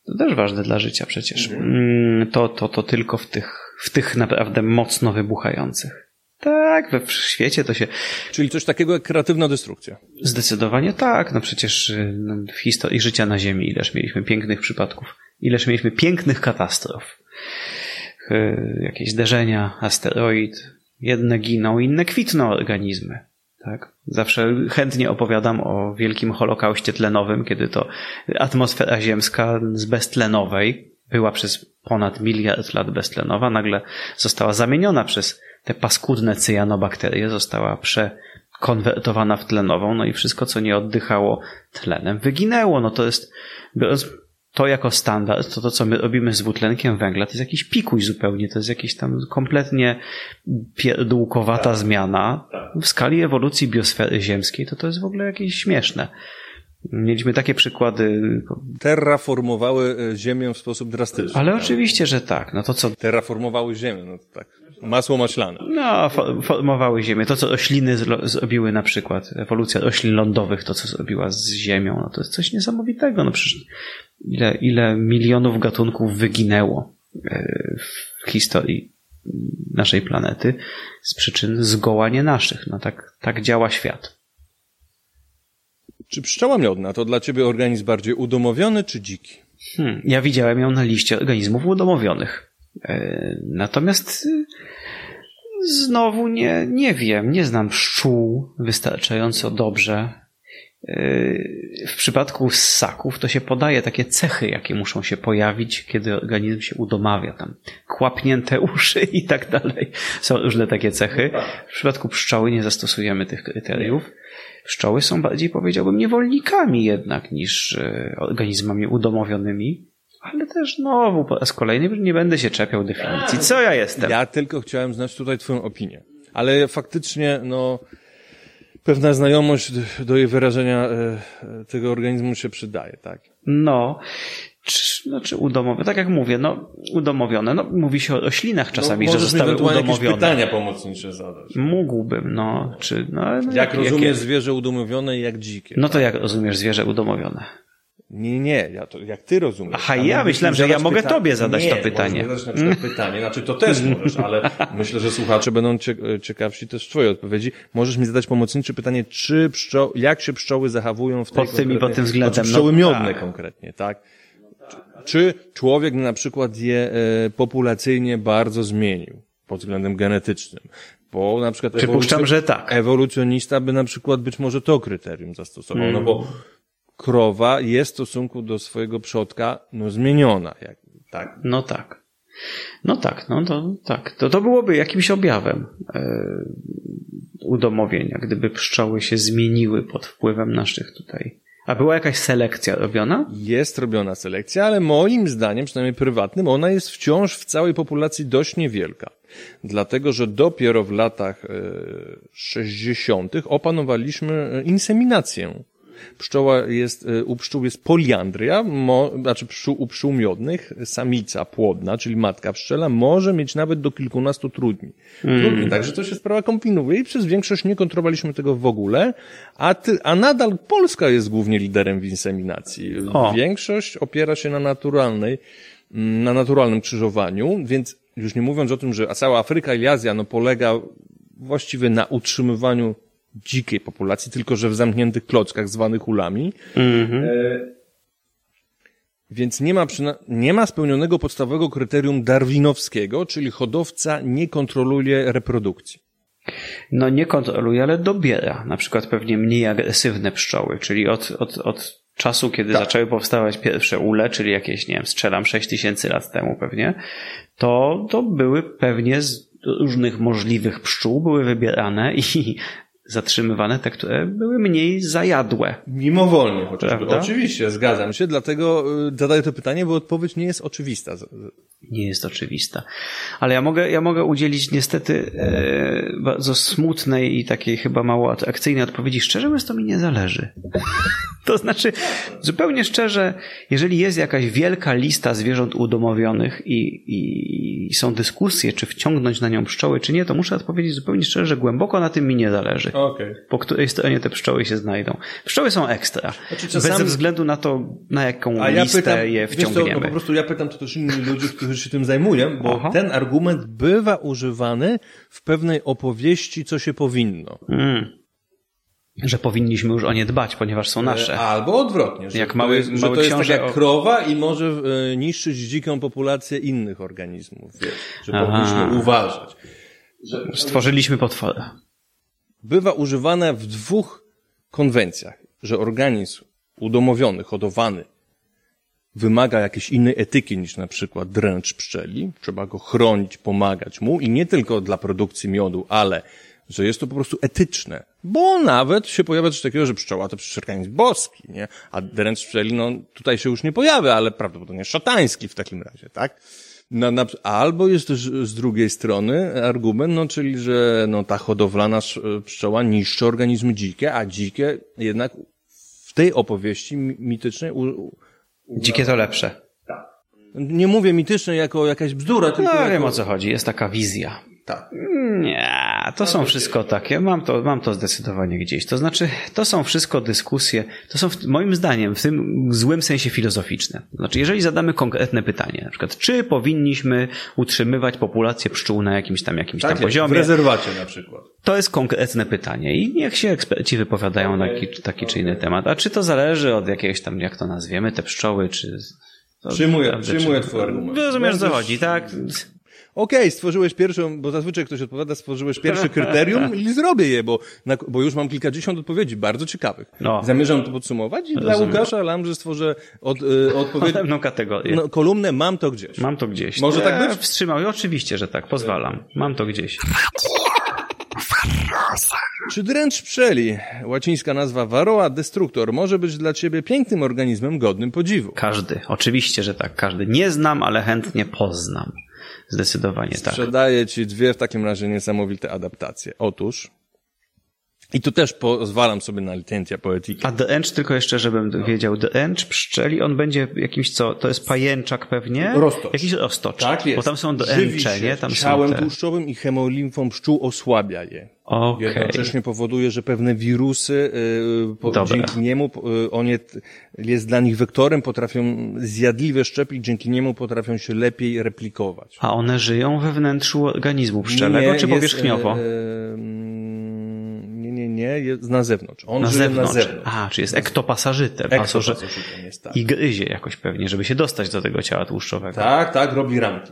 to też ważne dla życia przecież. Mhm. Mm, to, to, to tylko w tych, w tych naprawdę mocno wybuchających. Tak, we świecie to się. Czyli coś takiego jak kreatywna destrukcja. Zdecydowanie tak. No przecież y, no, w historii życia na Ziemi ileż mieliśmy pięknych przypadków, ileż mieliśmy pięknych katastrof. Y, jakieś zderzenia, asteroid, jedne giną, inne kwitną organizmy. Tak? Zawsze chętnie opowiadam o wielkim holokauście tlenowym, kiedy to atmosfera ziemska z beztlenowej była przez ponad miliard lat beztlenowa, nagle została zamieniona przez te paskudne cyjanobakterie została przekonwertowana w tlenową, no i wszystko, co nie oddychało tlenem, wyginęło. No to jest, biorąc to jako standard, to to, co my robimy z dwutlenkiem węgla, to jest jakiś pikuj zupełnie, to jest jakiś tam kompletnie pierdółkowata tak. zmiana. W skali ewolucji biosfery ziemskiej to to jest w ogóle jakieś śmieszne. Mieliśmy takie przykłady. Terraformowały e, Ziemię w sposób drastyczny. Ale oczywiście, że tak. No to co? Terraformowały Ziemię, no to tak. Masło maślane. No, formowały Ziemię. To, co rośliny zrobiły na przykład, ewolucja roślin lądowych, to, co zrobiła z Ziemią, no to jest coś niesamowitego. No przecież ile, ile milionów gatunków wyginęło e, w historii naszej planety z przyczyn zgoła nie naszych. No tak, tak działa świat. Czy pszczoła miodna to dla ciebie organizm bardziej udomowiony czy dziki? Hmm, ja widziałem ją na liście organizmów udomowionych. E, natomiast y, znowu nie, nie wiem, nie znam pszczół wystarczająco dobrze. E, w przypadku ssaków to się podaje takie cechy, jakie muszą się pojawić, kiedy organizm się udomawia. Tam kłapnięte uszy i tak dalej. Są różne takie cechy. W przypadku pszczoły nie zastosujemy tych kryteriów. Pszczoły są bardziej, powiedziałbym, niewolnikami jednak niż e, organizmami udomowionymi. Ale też znowu po raz kolejny nie będę się czepiał definicji. Co ja jestem? Ja tylko chciałem znać tutaj twoją opinię. Ale faktycznie, no, pewna znajomość do jej wyrażenia e, tego organizmu się przydaje, tak? No, znaczy udomowione, tak jak mówię, no udomowione, no mówi się o roślinach no, czasami, no, że zostały udomowione. jakieś pytania pomocnicze zadać. Mógłbym, no, czy, no, no Jak, jak rozumiesz jakie... zwierzę udomowione i jak dzikie? No to tak? jak rozumiesz zwierzę udomowione? Nie, nie, ja to, jak ty rozumiesz. Aha, ja, ja myślałem, że ja mogę pyta... tobie zadać nie, to pytanie. Zadać na przykład pytanie, znaczy to też możesz, ale myślę, że słuchacze będą ciekawsi też twojej odpowiedzi. Możesz mi zadać pomocnicze pytanie, czy pszczoły, jak się pszczoły zachowują w tej Pod tym i pod tym względem. Znaczy pszczoły no, miodne tak. konkretnie, tak? Czy człowiek na przykład je e, populacyjnie bardzo zmienił pod względem genetycznym? Bo na przykład Przypuszczam, że tak. ewolucjonista by na przykład być może to kryterium zastosował, no bo krowa jest w stosunku do swojego przodka no zmieniona. Jak, tak? No tak. No tak, no to tak. To, to byłoby jakimś objawem e, udomowienia, gdyby pszczoły się zmieniły pod wpływem naszych tutaj a była jakaś selekcja robiona? Jest robiona selekcja, ale moim zdaniem, przynajmniej prywatnym, ona jest wciąż w całej populacji dość niewielka. Dlatego, że dopiero w latach 60. E, opanowaliśmy e, inseminację Pszczoła jest, y, u pszczół jest poliandria, mo, znaczy pszczół, u pszczół miodnych samica płodna, czyli matka pszczela, może mieć nawet do kilkunastu trudni. Mm. Także to się sprawa kombinuje i przez większość nie kontrolowaliśmy tego w ogóle, a, ty, a nadal Polska jest głównie liderem w inseminacji. O. Większość opiera się na naturalnej, mm, na naturalnym krzyżowaniu, więc już nie mówiąc o tym, że cała Afryka i Azja no, polega właściwie na utrzymywaniu dzikiej populacji, tylko że w zamkniętych klockach zwanych ulami. Mm-hmm. E, więc nie ma, nie ma spełnionego podstawowego kryterium darwinowskiego, czyli hodowca nie kontroluje reprodukcji. No nie kontroluje, ale dobiera. Na przykład pewnie mniej agresywne pszczoły, czyli od, od, od czasu, kiedy tak. zaczęły powstawać pierwsze ule, czyli jakieś, nie wiem, strzelam 6 tysięcy lat temu pewnie, to, to były pewnie z różnych możliwych pszczół były wybierane i zatrzymywane te, które były mniej zajadłe. Mimowolnie chociażby. Prawda? Oczywiście, zgadzam się, dlatego y, zadaję to pytanie, bo odpowiedź nie jest oczywista. Nie jest oczywista. Ale ja mogę, ja mogę udzielić niestety e, bardzo smutnej i takiej chyba mało atrakcyjnej odpowiedzi. Szczerze mówiąc, to mi nie zależy. To znaczy, zupełnie szczerze, jeżeli jest jakaś wielka lista zwierząt udomowionych i, i, i, są dyskusje, czy wciągnąć na nią pszczoły, czy nie, to muszę odpowiedzieć zupełnie szczerze, że głęboko na tym mi nie zależy. Okay. Po której stronie te pszczoły się znajdą. Pszczoły są ekstra. Znaczy, czasami... Bez względu na to, na jaką A ja listę pytam, je wciągniemy. Co, no po prostu ja pytam to też innych ludzi, którzy się tym zajmują, bo Aha. ten argument bywa używany w pewnej opowieści, co się powinno. Mm że powinniśmy już o nie dbać, ponieważ są nasze. E, albo odwrotnie, że jak mały, to jest, mały że to jest tak jak o... krowa i może e, niszczyć dziką populację innych organizmów, wiesz, że Aha. powinniśmy uważać. Że... Stworzyliśmy potwora. Bywa używane w dwóch konwencjach, że organizm udomowiony, hodowany wymaga jakiejś innej etyki niż na przykład dręcz pszczeli. Trzeba go chronić, pomagać mu i nie tylko dla produkcji miodu, ale że jest to po prostu etyczne. Bo nawet się pojawia coś takiego, że pszczoła to przecież organizm boski, nie? A dręcz pszczeli, no tutaj się już nie pojawia, ale prawdopodobnie szatański w takim razie, tak? Na, na, albo jest też z drugiej strony argument, no czyli, że no, ta hodowlana pszczoła niszczy organizmy dzikie, a dzikie jednak w tej opowieści mitycznej... U, u, dzikie to lepsze. Tak. Nie mówię mitycznej jako jakaś bzdura, tylko... No, jako... wiem o co chodzi, jest taka wizja. Tak. Nie, to są wszystko takie. Mam to, mam to zdecydowanie gdzieś. To znaczy, to są wszystko dyskusje, to są moim zdaniem w tym złym sensie filozoficzne. Znaczy, jeżeli zadamy konkretne pytanie, na przykład, czy powinniśmy utrzymywać populację pszczół na jakimś tam, jakimś tak tam poziomie. W rezerwacie na przykład. To jest konkretne pytanie i niech się eksperci wypowiadają okay. na taki, taki czy inny temat. A czy to zależy od jakiegoś tam, jak to nazwiemy, te pszczoły, czy... To, przyjmuję, przyjmuję twój argument. Rozumiesz, co chodzi, tak? Okej, okay, stworzyłeś pierwszą, bo zazwyczaj ktoś odpowiada, stworzyłeś pierwsze kryterium i zrobię je, bo, na, bo już mam kilkadziesiąt odpowiedzi, bardzo ciekawych. No. Zamierzam to podsumować i Rozumiem. dla Łukasza Lamży stworzę od, y, odpowiedź... Pewną kategorię. No, kolumnę mam to gdzieś. Mam to gdzieś. Może tak być? Wstrzymał i oczywiście, że tak, pozwalam. Mam to gdzieś. Czy dręcz pszczeli, łacińska nazwa Varroa destructor, może być dla ciebie pięknym organizmem godnym podziwu? Każdy, oczywiście, że tak, każdy. Nie znam, ale chętnie poznam. Zdecydowanie tak. Sprzedaję ci dwie w takim razie niesamowite adaptacje. Otóż, i tu też pozwalam sobie na licencja poetyki. A The Ench, tylko jeszcze, żebym no. wiedział, The Ench pszczeli, on będzie jakimś co, to jest pajęczak pewnie? Roztocz. Jakiś roztocz. Tak jest. Bo tam są The Enche, nie? Tam ciałem są te... tłuszczowym i hemolimfą pszczół osłabia je. Okay. Jednocześnie powoduje, że pewne wirusy, yy, po, dzięki niemu, yy, on je, jest dla nich wektorem, potrafią zjadliwe szczepy dzięki niemu potrafią się lepiej replikować. A one żyją we wnętrzu organizmu pszczelego, nie, czy powierzchniowo? Yy, nie, jest na zewnątrz. On na żyje zewnątrz. na zewnątrz. A, czy jest ektopasażytem. Ektopasażytem jest, tak. I gryzie jakoś pewnie, żeby się dostać do tego ciała tłuszczowego. Tak, tak, robi ramki.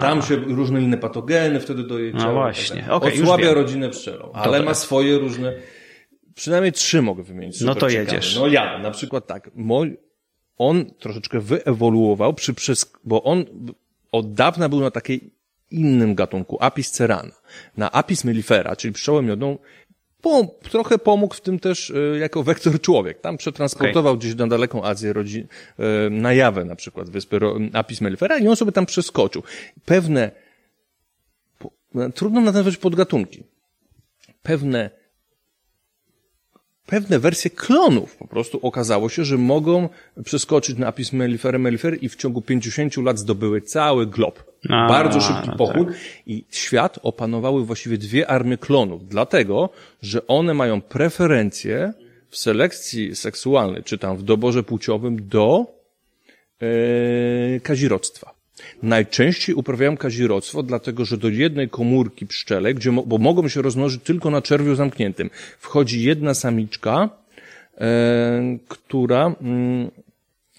Tam się różne inne patogeny wtedy do jej ciała. No właśnie. Tak okay, Osłabia rodzinę pszczelą, ale Dobra. ma swoje różne... Przynajmniej trzy mogę wymienić. No to ciekawe. jedziesz. No ja, na przykład tak. Mój, on troszeczkę wyewoluował przy, przez, bo on od dawna był na takiej innym gatunku, Apis cerana. Na Apis mellifera, czyli pszczołę miodną, po, trochę pomógł w tym też y, jako wektor człowiek. Tam przetransportował okay. gdzieś na daleką Azję rodzin, y, na Jawę na przykład, wyspy Apis mellifera i on sobie tam przeskoczył. Pewne, po, trudno nazwać podgatunki, pewne pewne wersje klonów po prostu okazało się, że mogą przeskoczyć na Apis mellifera mellifera i w ciągu 50 lat zdobyły cały glob. A, Bardzo szybki no pochód tak. i świat opanowały właściwie dwie armie klonów, dlatego, że one mają preferencje w selekcji seksualnej, czy tam w doborze płciowym do e, kazirodztwa. Najczęściej uprawiają kazirodztwo, dlatego że do jednej komórki pszczele, gdzie, bo mogą się rozmnożyć tylko na czerwiu zamkniętym, wchodzi jedna samiczka, e, która, mm,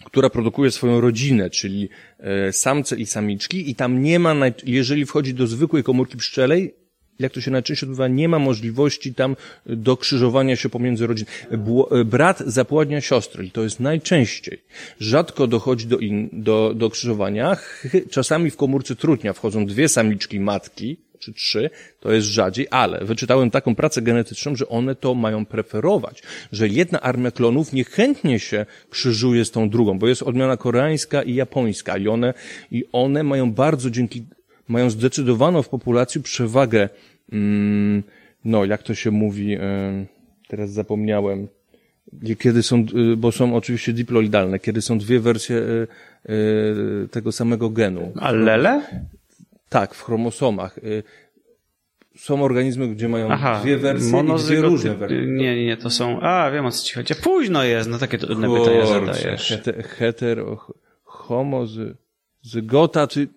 która produkuje swoją rodzinę, czyli e, samce i samiczki i tam nie ma, jeżeli wchodzi do zwykłej komórki pszczelej, jak to się najczęściej odbywa, nie ma możliwości tam dokrzyżowania się pomiędzy rodzinami. Brat zapładnia siostrę i to jest najczęściej. Rzadko dochodzi do, in, do, do krzyżowania. Czasami w komórce trutnia wchodzą dwie samiczki matki, czy trzy, to jest rzadziej, ale wyczytałem taką pracę genetyczną, że one to mają preferować, że jedna armia klonów niechętnie się krzyżuje z tą drugą, bo jest odmiana koreańska i japońska i one, i one mają bardzo dzięki, mają zdecydowaną w populacji przewagę, mm, no jak to się mówi, teraz zapomniałem, kiedy są, y, bo są oczywiście diploidalne, kiedy są dwie wersje y, tego samego genu. Allele? Tak, w chromosomach. Y, są organizmy, gdzie mają Aha, dwie wersje i dwie różne wersje. Nie, nie, to są... A, wiem o co ci chodzi. Późno jest, no takie trudne pytania zadajesz. Heter, hetero, homozygota, czy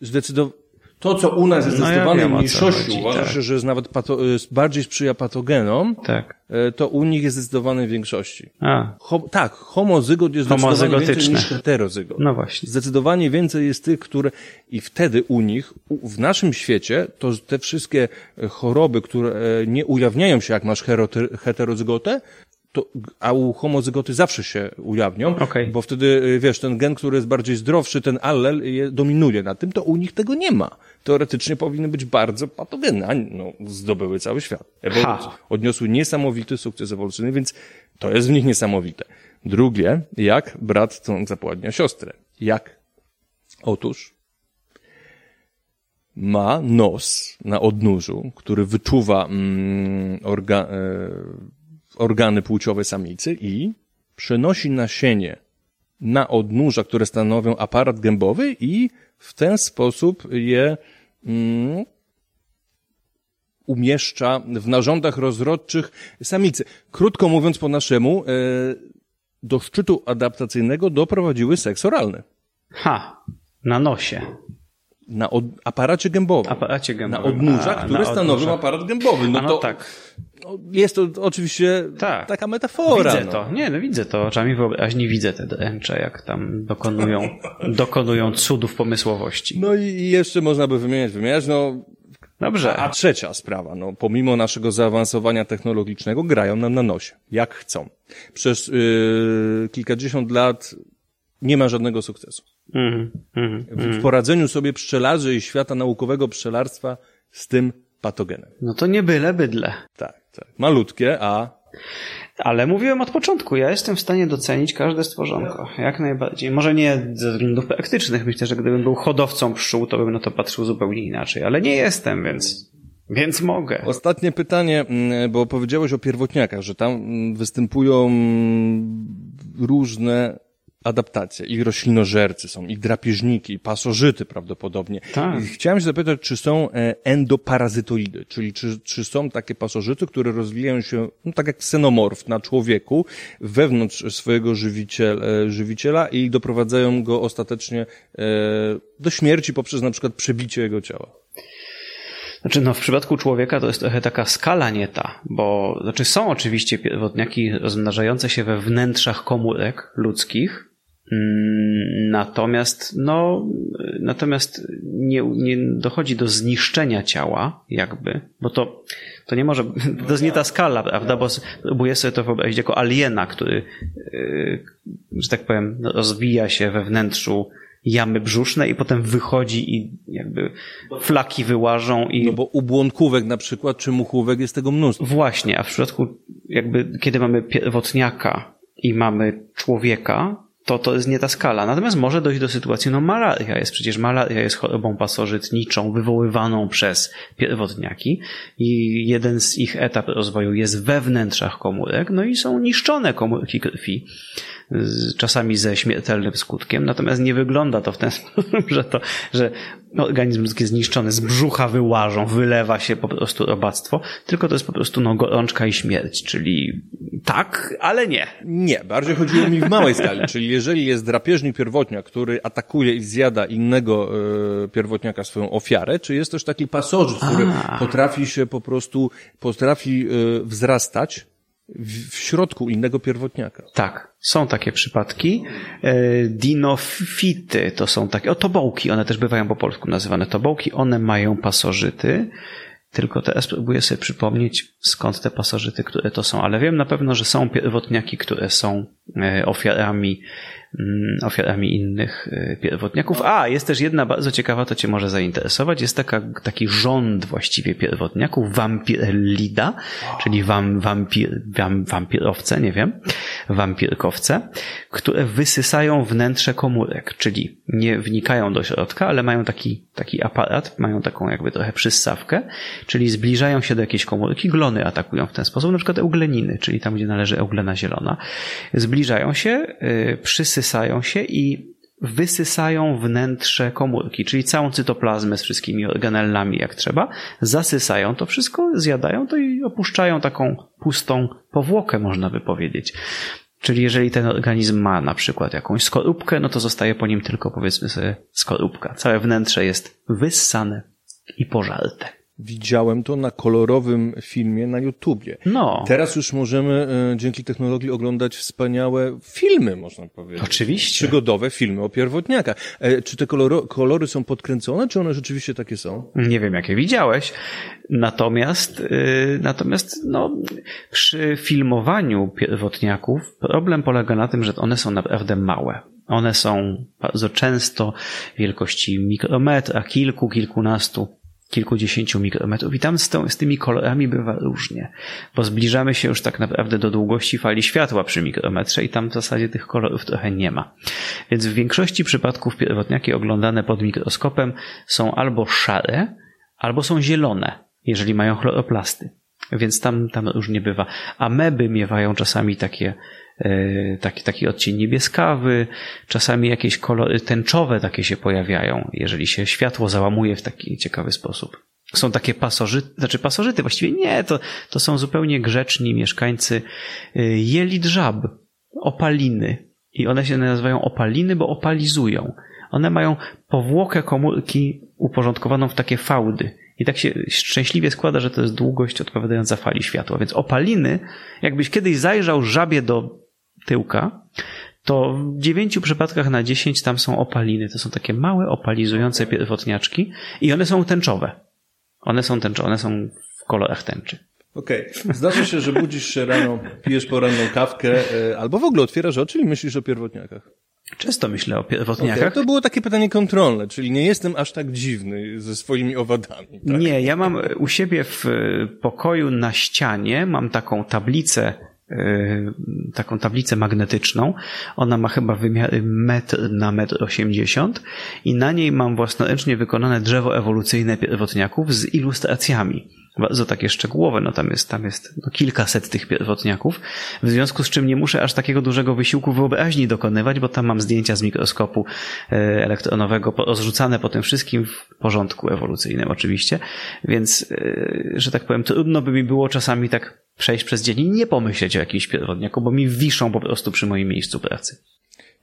zdecydowanie to, co u nas jest no zdecydowanej ja mniejszości, uważa tak. się, że jest nawet pato, bardziej sprzyja patogenom, tak. E, to u nich jest zdecydowanej większości. A. Ho, tak, homozygot jest zdecydowanie więcej niż heterozygot. No właśnie. Zdecydowanie więcej jest tych, które i wtedy u nich, w naszym świecie, to te wszystkie choroby, które e, nie ujawniają się, jak masz heterozygotę, to, a u homozygoty zawsze się ujawnią, okay. bo wtedy, y, wiesz, ten gen, który jest bardziej zdrowszy, ten allel je dominuje na tym, to u nich tego nie ma. Teoretycznie powinny być bardzo patogenne, a no, zdobyły cały świat. Ewolucję. Odniosły niesamowity sukces ewolucyjny, więc to jest w nich niesamowite. Drugie, jak brat tą zapładnia siostrę. Jak? Otóż ma nos na odnóżu, który wyczuwa mm, orga, e, organy płciowe samicy i przenosi nasienie na odnóża, które stanowią aparat gębowy i w ten sposób je mm, umieszcza w narządach rozrodczych samicy. Krótko mówiąc po naszemu, e, do szczytu adaptacyjnego doprowadziły seks oralny. Ha, na nosie. Na od, aparacie gębowym. Aparacie gębowym. Na odnóżach, które stanowią aparat gębowy. No, no to tak. No, jest to oczywiście tak. taka metafora. Widzę no. to. Nie, no widzę to. Oczami wyobraźni widzę te dręcze, jak tam dokonują, dokonują cudów pomysłowości. No i jeszcze można by wymieniać, wymieniać, no Dobrze. A trzecia sprawa, no, pomimo naszego zaawansowania technologicznego, grają nam na nosie, jak chcą. Przez yy, kilkadziesiąt lat nie ma żadnego sukcesu. Mm, mm, w mhm. poradzeniu sobie pszczelarzy i świata naukowego pszczelarstwa z tym patogenem. No to nie byle bydle. Tak, tak. Malutkie, a... Ale mówiłem od początku, ja jestem w stanie docenić każde stworzonko. Jak najbardziej. Może nie ze względów praktycznych. Myślę, że gdybym był hodowcą pszczół, to bym na to patrzył zupełnie inaczej. Ale nie jestem, więc więc mogę. Ostatnie pytanie, mm, bo powiedziałeś o pierwotniakach, że tam mm, występują różne adaptacje. I roślinożercy są, i drapieżniki, i pasożyty prawdopodobnie. Tak. I chciałem się zapytać, czy są e, endoparazytoidy, czyli czy, czy są takie pasożyty, które rozwijają się, no tak jak senomorf na człowieku, wewnątrz swojego żywiciel, e, żywiciela i doprowadzają go ostatecznie e, do śmierci poprzez na przykład przebicie jego ciała. Znaczy, no w przypadku człowieka to jest trochę taka skala nie ta, bo znaczy są oczywiście pierwotniaki rozmnażające się we wnętrzach komórek ludzkich, natomiast, no, natomiast nie, nie dochodzi do zniszczenia ciała, jakby, bo to, to nie może, to jest nie ta skala, prawda, bo próbuję sobie to wyobrazić jako aliena, który, yy, że tak powiem, rozwija się we wnętrzu jamy brzuszne i potem wychodzi i jakby flaki wyłażą i... No bo u błąkówek na przykład, czy muchówek jest tego mnóstwo. Właśnie, a w przypadku jakby, kiedy mamy pierwotniaka i mamy człowieka, to to jest nie ta skala. Natomiast może dojść do sytuacji, no malaria jest przecież, malaria jest chorobą pasożytniczą wywoływaną przez pierwotniaki i jeden z ich etap rozwoju jest we wnętrzach komórek, no i są niszczone komórki krwi czasami ze śmiertelnym skutkiem, natomiast nie wygląda to w ten sposób, że to, że organizm ludzki jest zniszczony, z brzucha wyłażą, wylewa się po prostu robactwo, tylko to jest po prostu no, gorączka i śmierć, czyli tak, ale nie. Nie, bardziej chodziło mi w małej skali, czyli jeżeli jest drapieżnik pierwotniak, który atakuje i zjada innego e, pierwotniaka swoją ofiarę, czy jest też taki pasożyt, który A. potrafi się po prostu, potrafi e, wzrastać w, środku innego pierwotniaka. Tak, są takie przypadki. E, dinofity to są takie, o tobołki, one też bywają po polsku nazywane tobołki, one mają pasożyty. tylko teraz próbuję sobie przypomnieć, skąd te pasożyty, które to są, ale wiem na pewno, że są pierwotniaki, które są e, ofiarami ofiarami innych y, pierwotniaków. A, jest też jedna bardzo ciekawa, to cię może zainteresować. Jest taka, taki rząd właściwie pierwotniaków, wampirellida, czyli wam, wampir, wam, wampirowce, nie wiem, wampirkowce, które wysysają wnętrze komórek, czyli nie wnikają do środka, ale mają taki, taki aparat, mają taką jakby trochę przyssawkę, czyli zbliżają się do jakiejś komórki, glony atakują w ten sposób, na przykład eugleniny, czyli tam, gdzie należy euglena zielona. Zbliżają się, yy, przysysają wysysają się i wysysają wnętrze komórki, czyli całą cytoplazmę z wszystkimi organellami jak trzeba, zasysają to wszystko, zjadają to i opuszczają taką pustą powłokę, można by powiedzieć. Czyli jeżeli ten organizm ma na przykład jakąś skorupkę, no to zostaje po nim tylko powiedzmy sobie skorupka. Całe wnętrze jest wyssane i pożarte. Widziałem to na kolorowym filmie na YouTubie. No. Teraz już możemy e, dzięki technologii oglądać wspaniałe filmy, można powiedzieć. Oczywiście. Przygodowe filmy o pierwotniakach. E, czy te koloro, kolory są podkręcone, czy one rzeczywiście takie są? Nie wiem, jakie widziałeś. Natomiast, yy, natomiast no, przy filmowaniu pierwotniaków problem polega na tym, że one są naprawdę małe. One są bardzo często wielkości mikrometra, kilku, kilkunastu kilkudziesięciu mikrometrów. I tam z, tą, z tymi kolorami bywa różnie, bo zbliżamy się już tak naprawdę do długości fali światła przy mikrometrze i tam w zasadzie tych kolorów trochę nie ma. Więc w większości przypadków pierwotniaki oglądane pod mikroskopem są albo szare, albo są zielone, jeżeli mają chloroplasty. Więc tam, tam różnie bywa. A meby miewają czasami takie taki, taki odcień niebieskawy, czasami jakieś kolory tęczowe takie się pojawiają, jeżeli się światło załamuje w taki ciekawy sposób. Są takie pasożyty, znaczy pasożyty, właściwie nie, to, to są zupełnie grzeczni mieszkańcy e, jelit żab, opaliny. I one się nazywają opaliny, bo opalizują. One mają powłokę komórki uporządkowaną w takie fałdy. I tak się szczęśliwie składa, że to jest długość odpowiadająca fali światła. Więc opaliny, jakbyś kiedyś zajrzał żabie do tyłka, to w dziewięciu przypadkach na dziesięć tam są opaliny. To są takie małe, opalizujące pierwotniaczki i one są tęczowe. One są tęczowe, one są w kolorach tęczy. Okej. Okay. Zdarza się, że budzisz się rano, pijesz poranną kawkę, e, albo w ogóle otwierasz oczy i myślisz o pierwotniakach. Często myślę o pierwotniakach. Okay, to było takie pytanie kontrolne, czyli nie jestem aż tak dziwny ze swoimi owadami. Tak? Nie, ja mam u siebie w pokoju na ścianie, mam taką tablicę taką tablicę magnetyczną. Ona ma chyba wymiary metr na metr osiemdziesiąt i na niej mam własnoręcznie wykonane drzewo ewolucyjne pierwotniaków z ilustracjami. Bardzo takie szczegółowe, no tam jest, tam jest no, kilkaset tych pierwotniaków, w związku z czym nie muszę aż takiego dużego wysiłku wyobraźni dokonywać, bo tam mam zdjęcia z mikroskopu y, elektronowego rozrzucane po tym wszystkim w porządku ewolucyjnym oczywiście, więc, y, że tak powiem, trudno by mi było czasami tak przejść przez dzień i nie pomyśleć o jakimś pierwotniaku, bo mi wiszą po prostu przy moim miejscu pracy.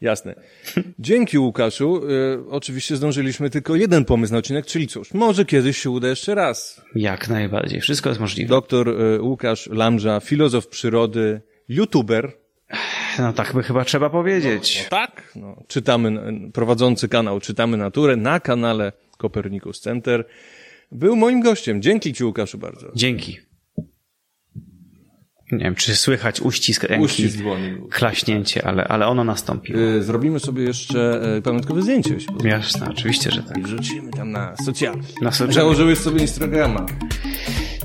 Jasne. Dzięki Łukaszu. E, oczywiście zdążyliśmy tylko jeden pomysł na odcinek, czyli cóż, może kiedyś się uda jeszcze raz. Jak najbardziej. Wszystko jest możliwe. Doktor e, Łukasz Lamża, filozof przyrody, youtuber. No tak by chyba trzeba powiedzieć. No, no tak. No, czytamy, prowadzący kanał Czytamy Naturę na kanale Copernicus Center. Był moim gościem. Dzięki Ci Łukaszu bardzo. Dzięki. Nie wiem, czy słychać uścisk ręki, uścisk dłoni. klaśnięcie, ale, ale ono nastąpi. Yy, zrobimy sobie jeszcze e, pamiątkowe zdjęcie. Jasne, oczywiście, że tak. I wrzucimy tam na socjal. Na socjal. Założyłeś sobie Instagrama.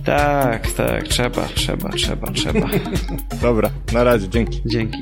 Tak, tak, trzeba, trzeba, trzeba, trzeba. Dobra, na razie, dzięki. Dzięki.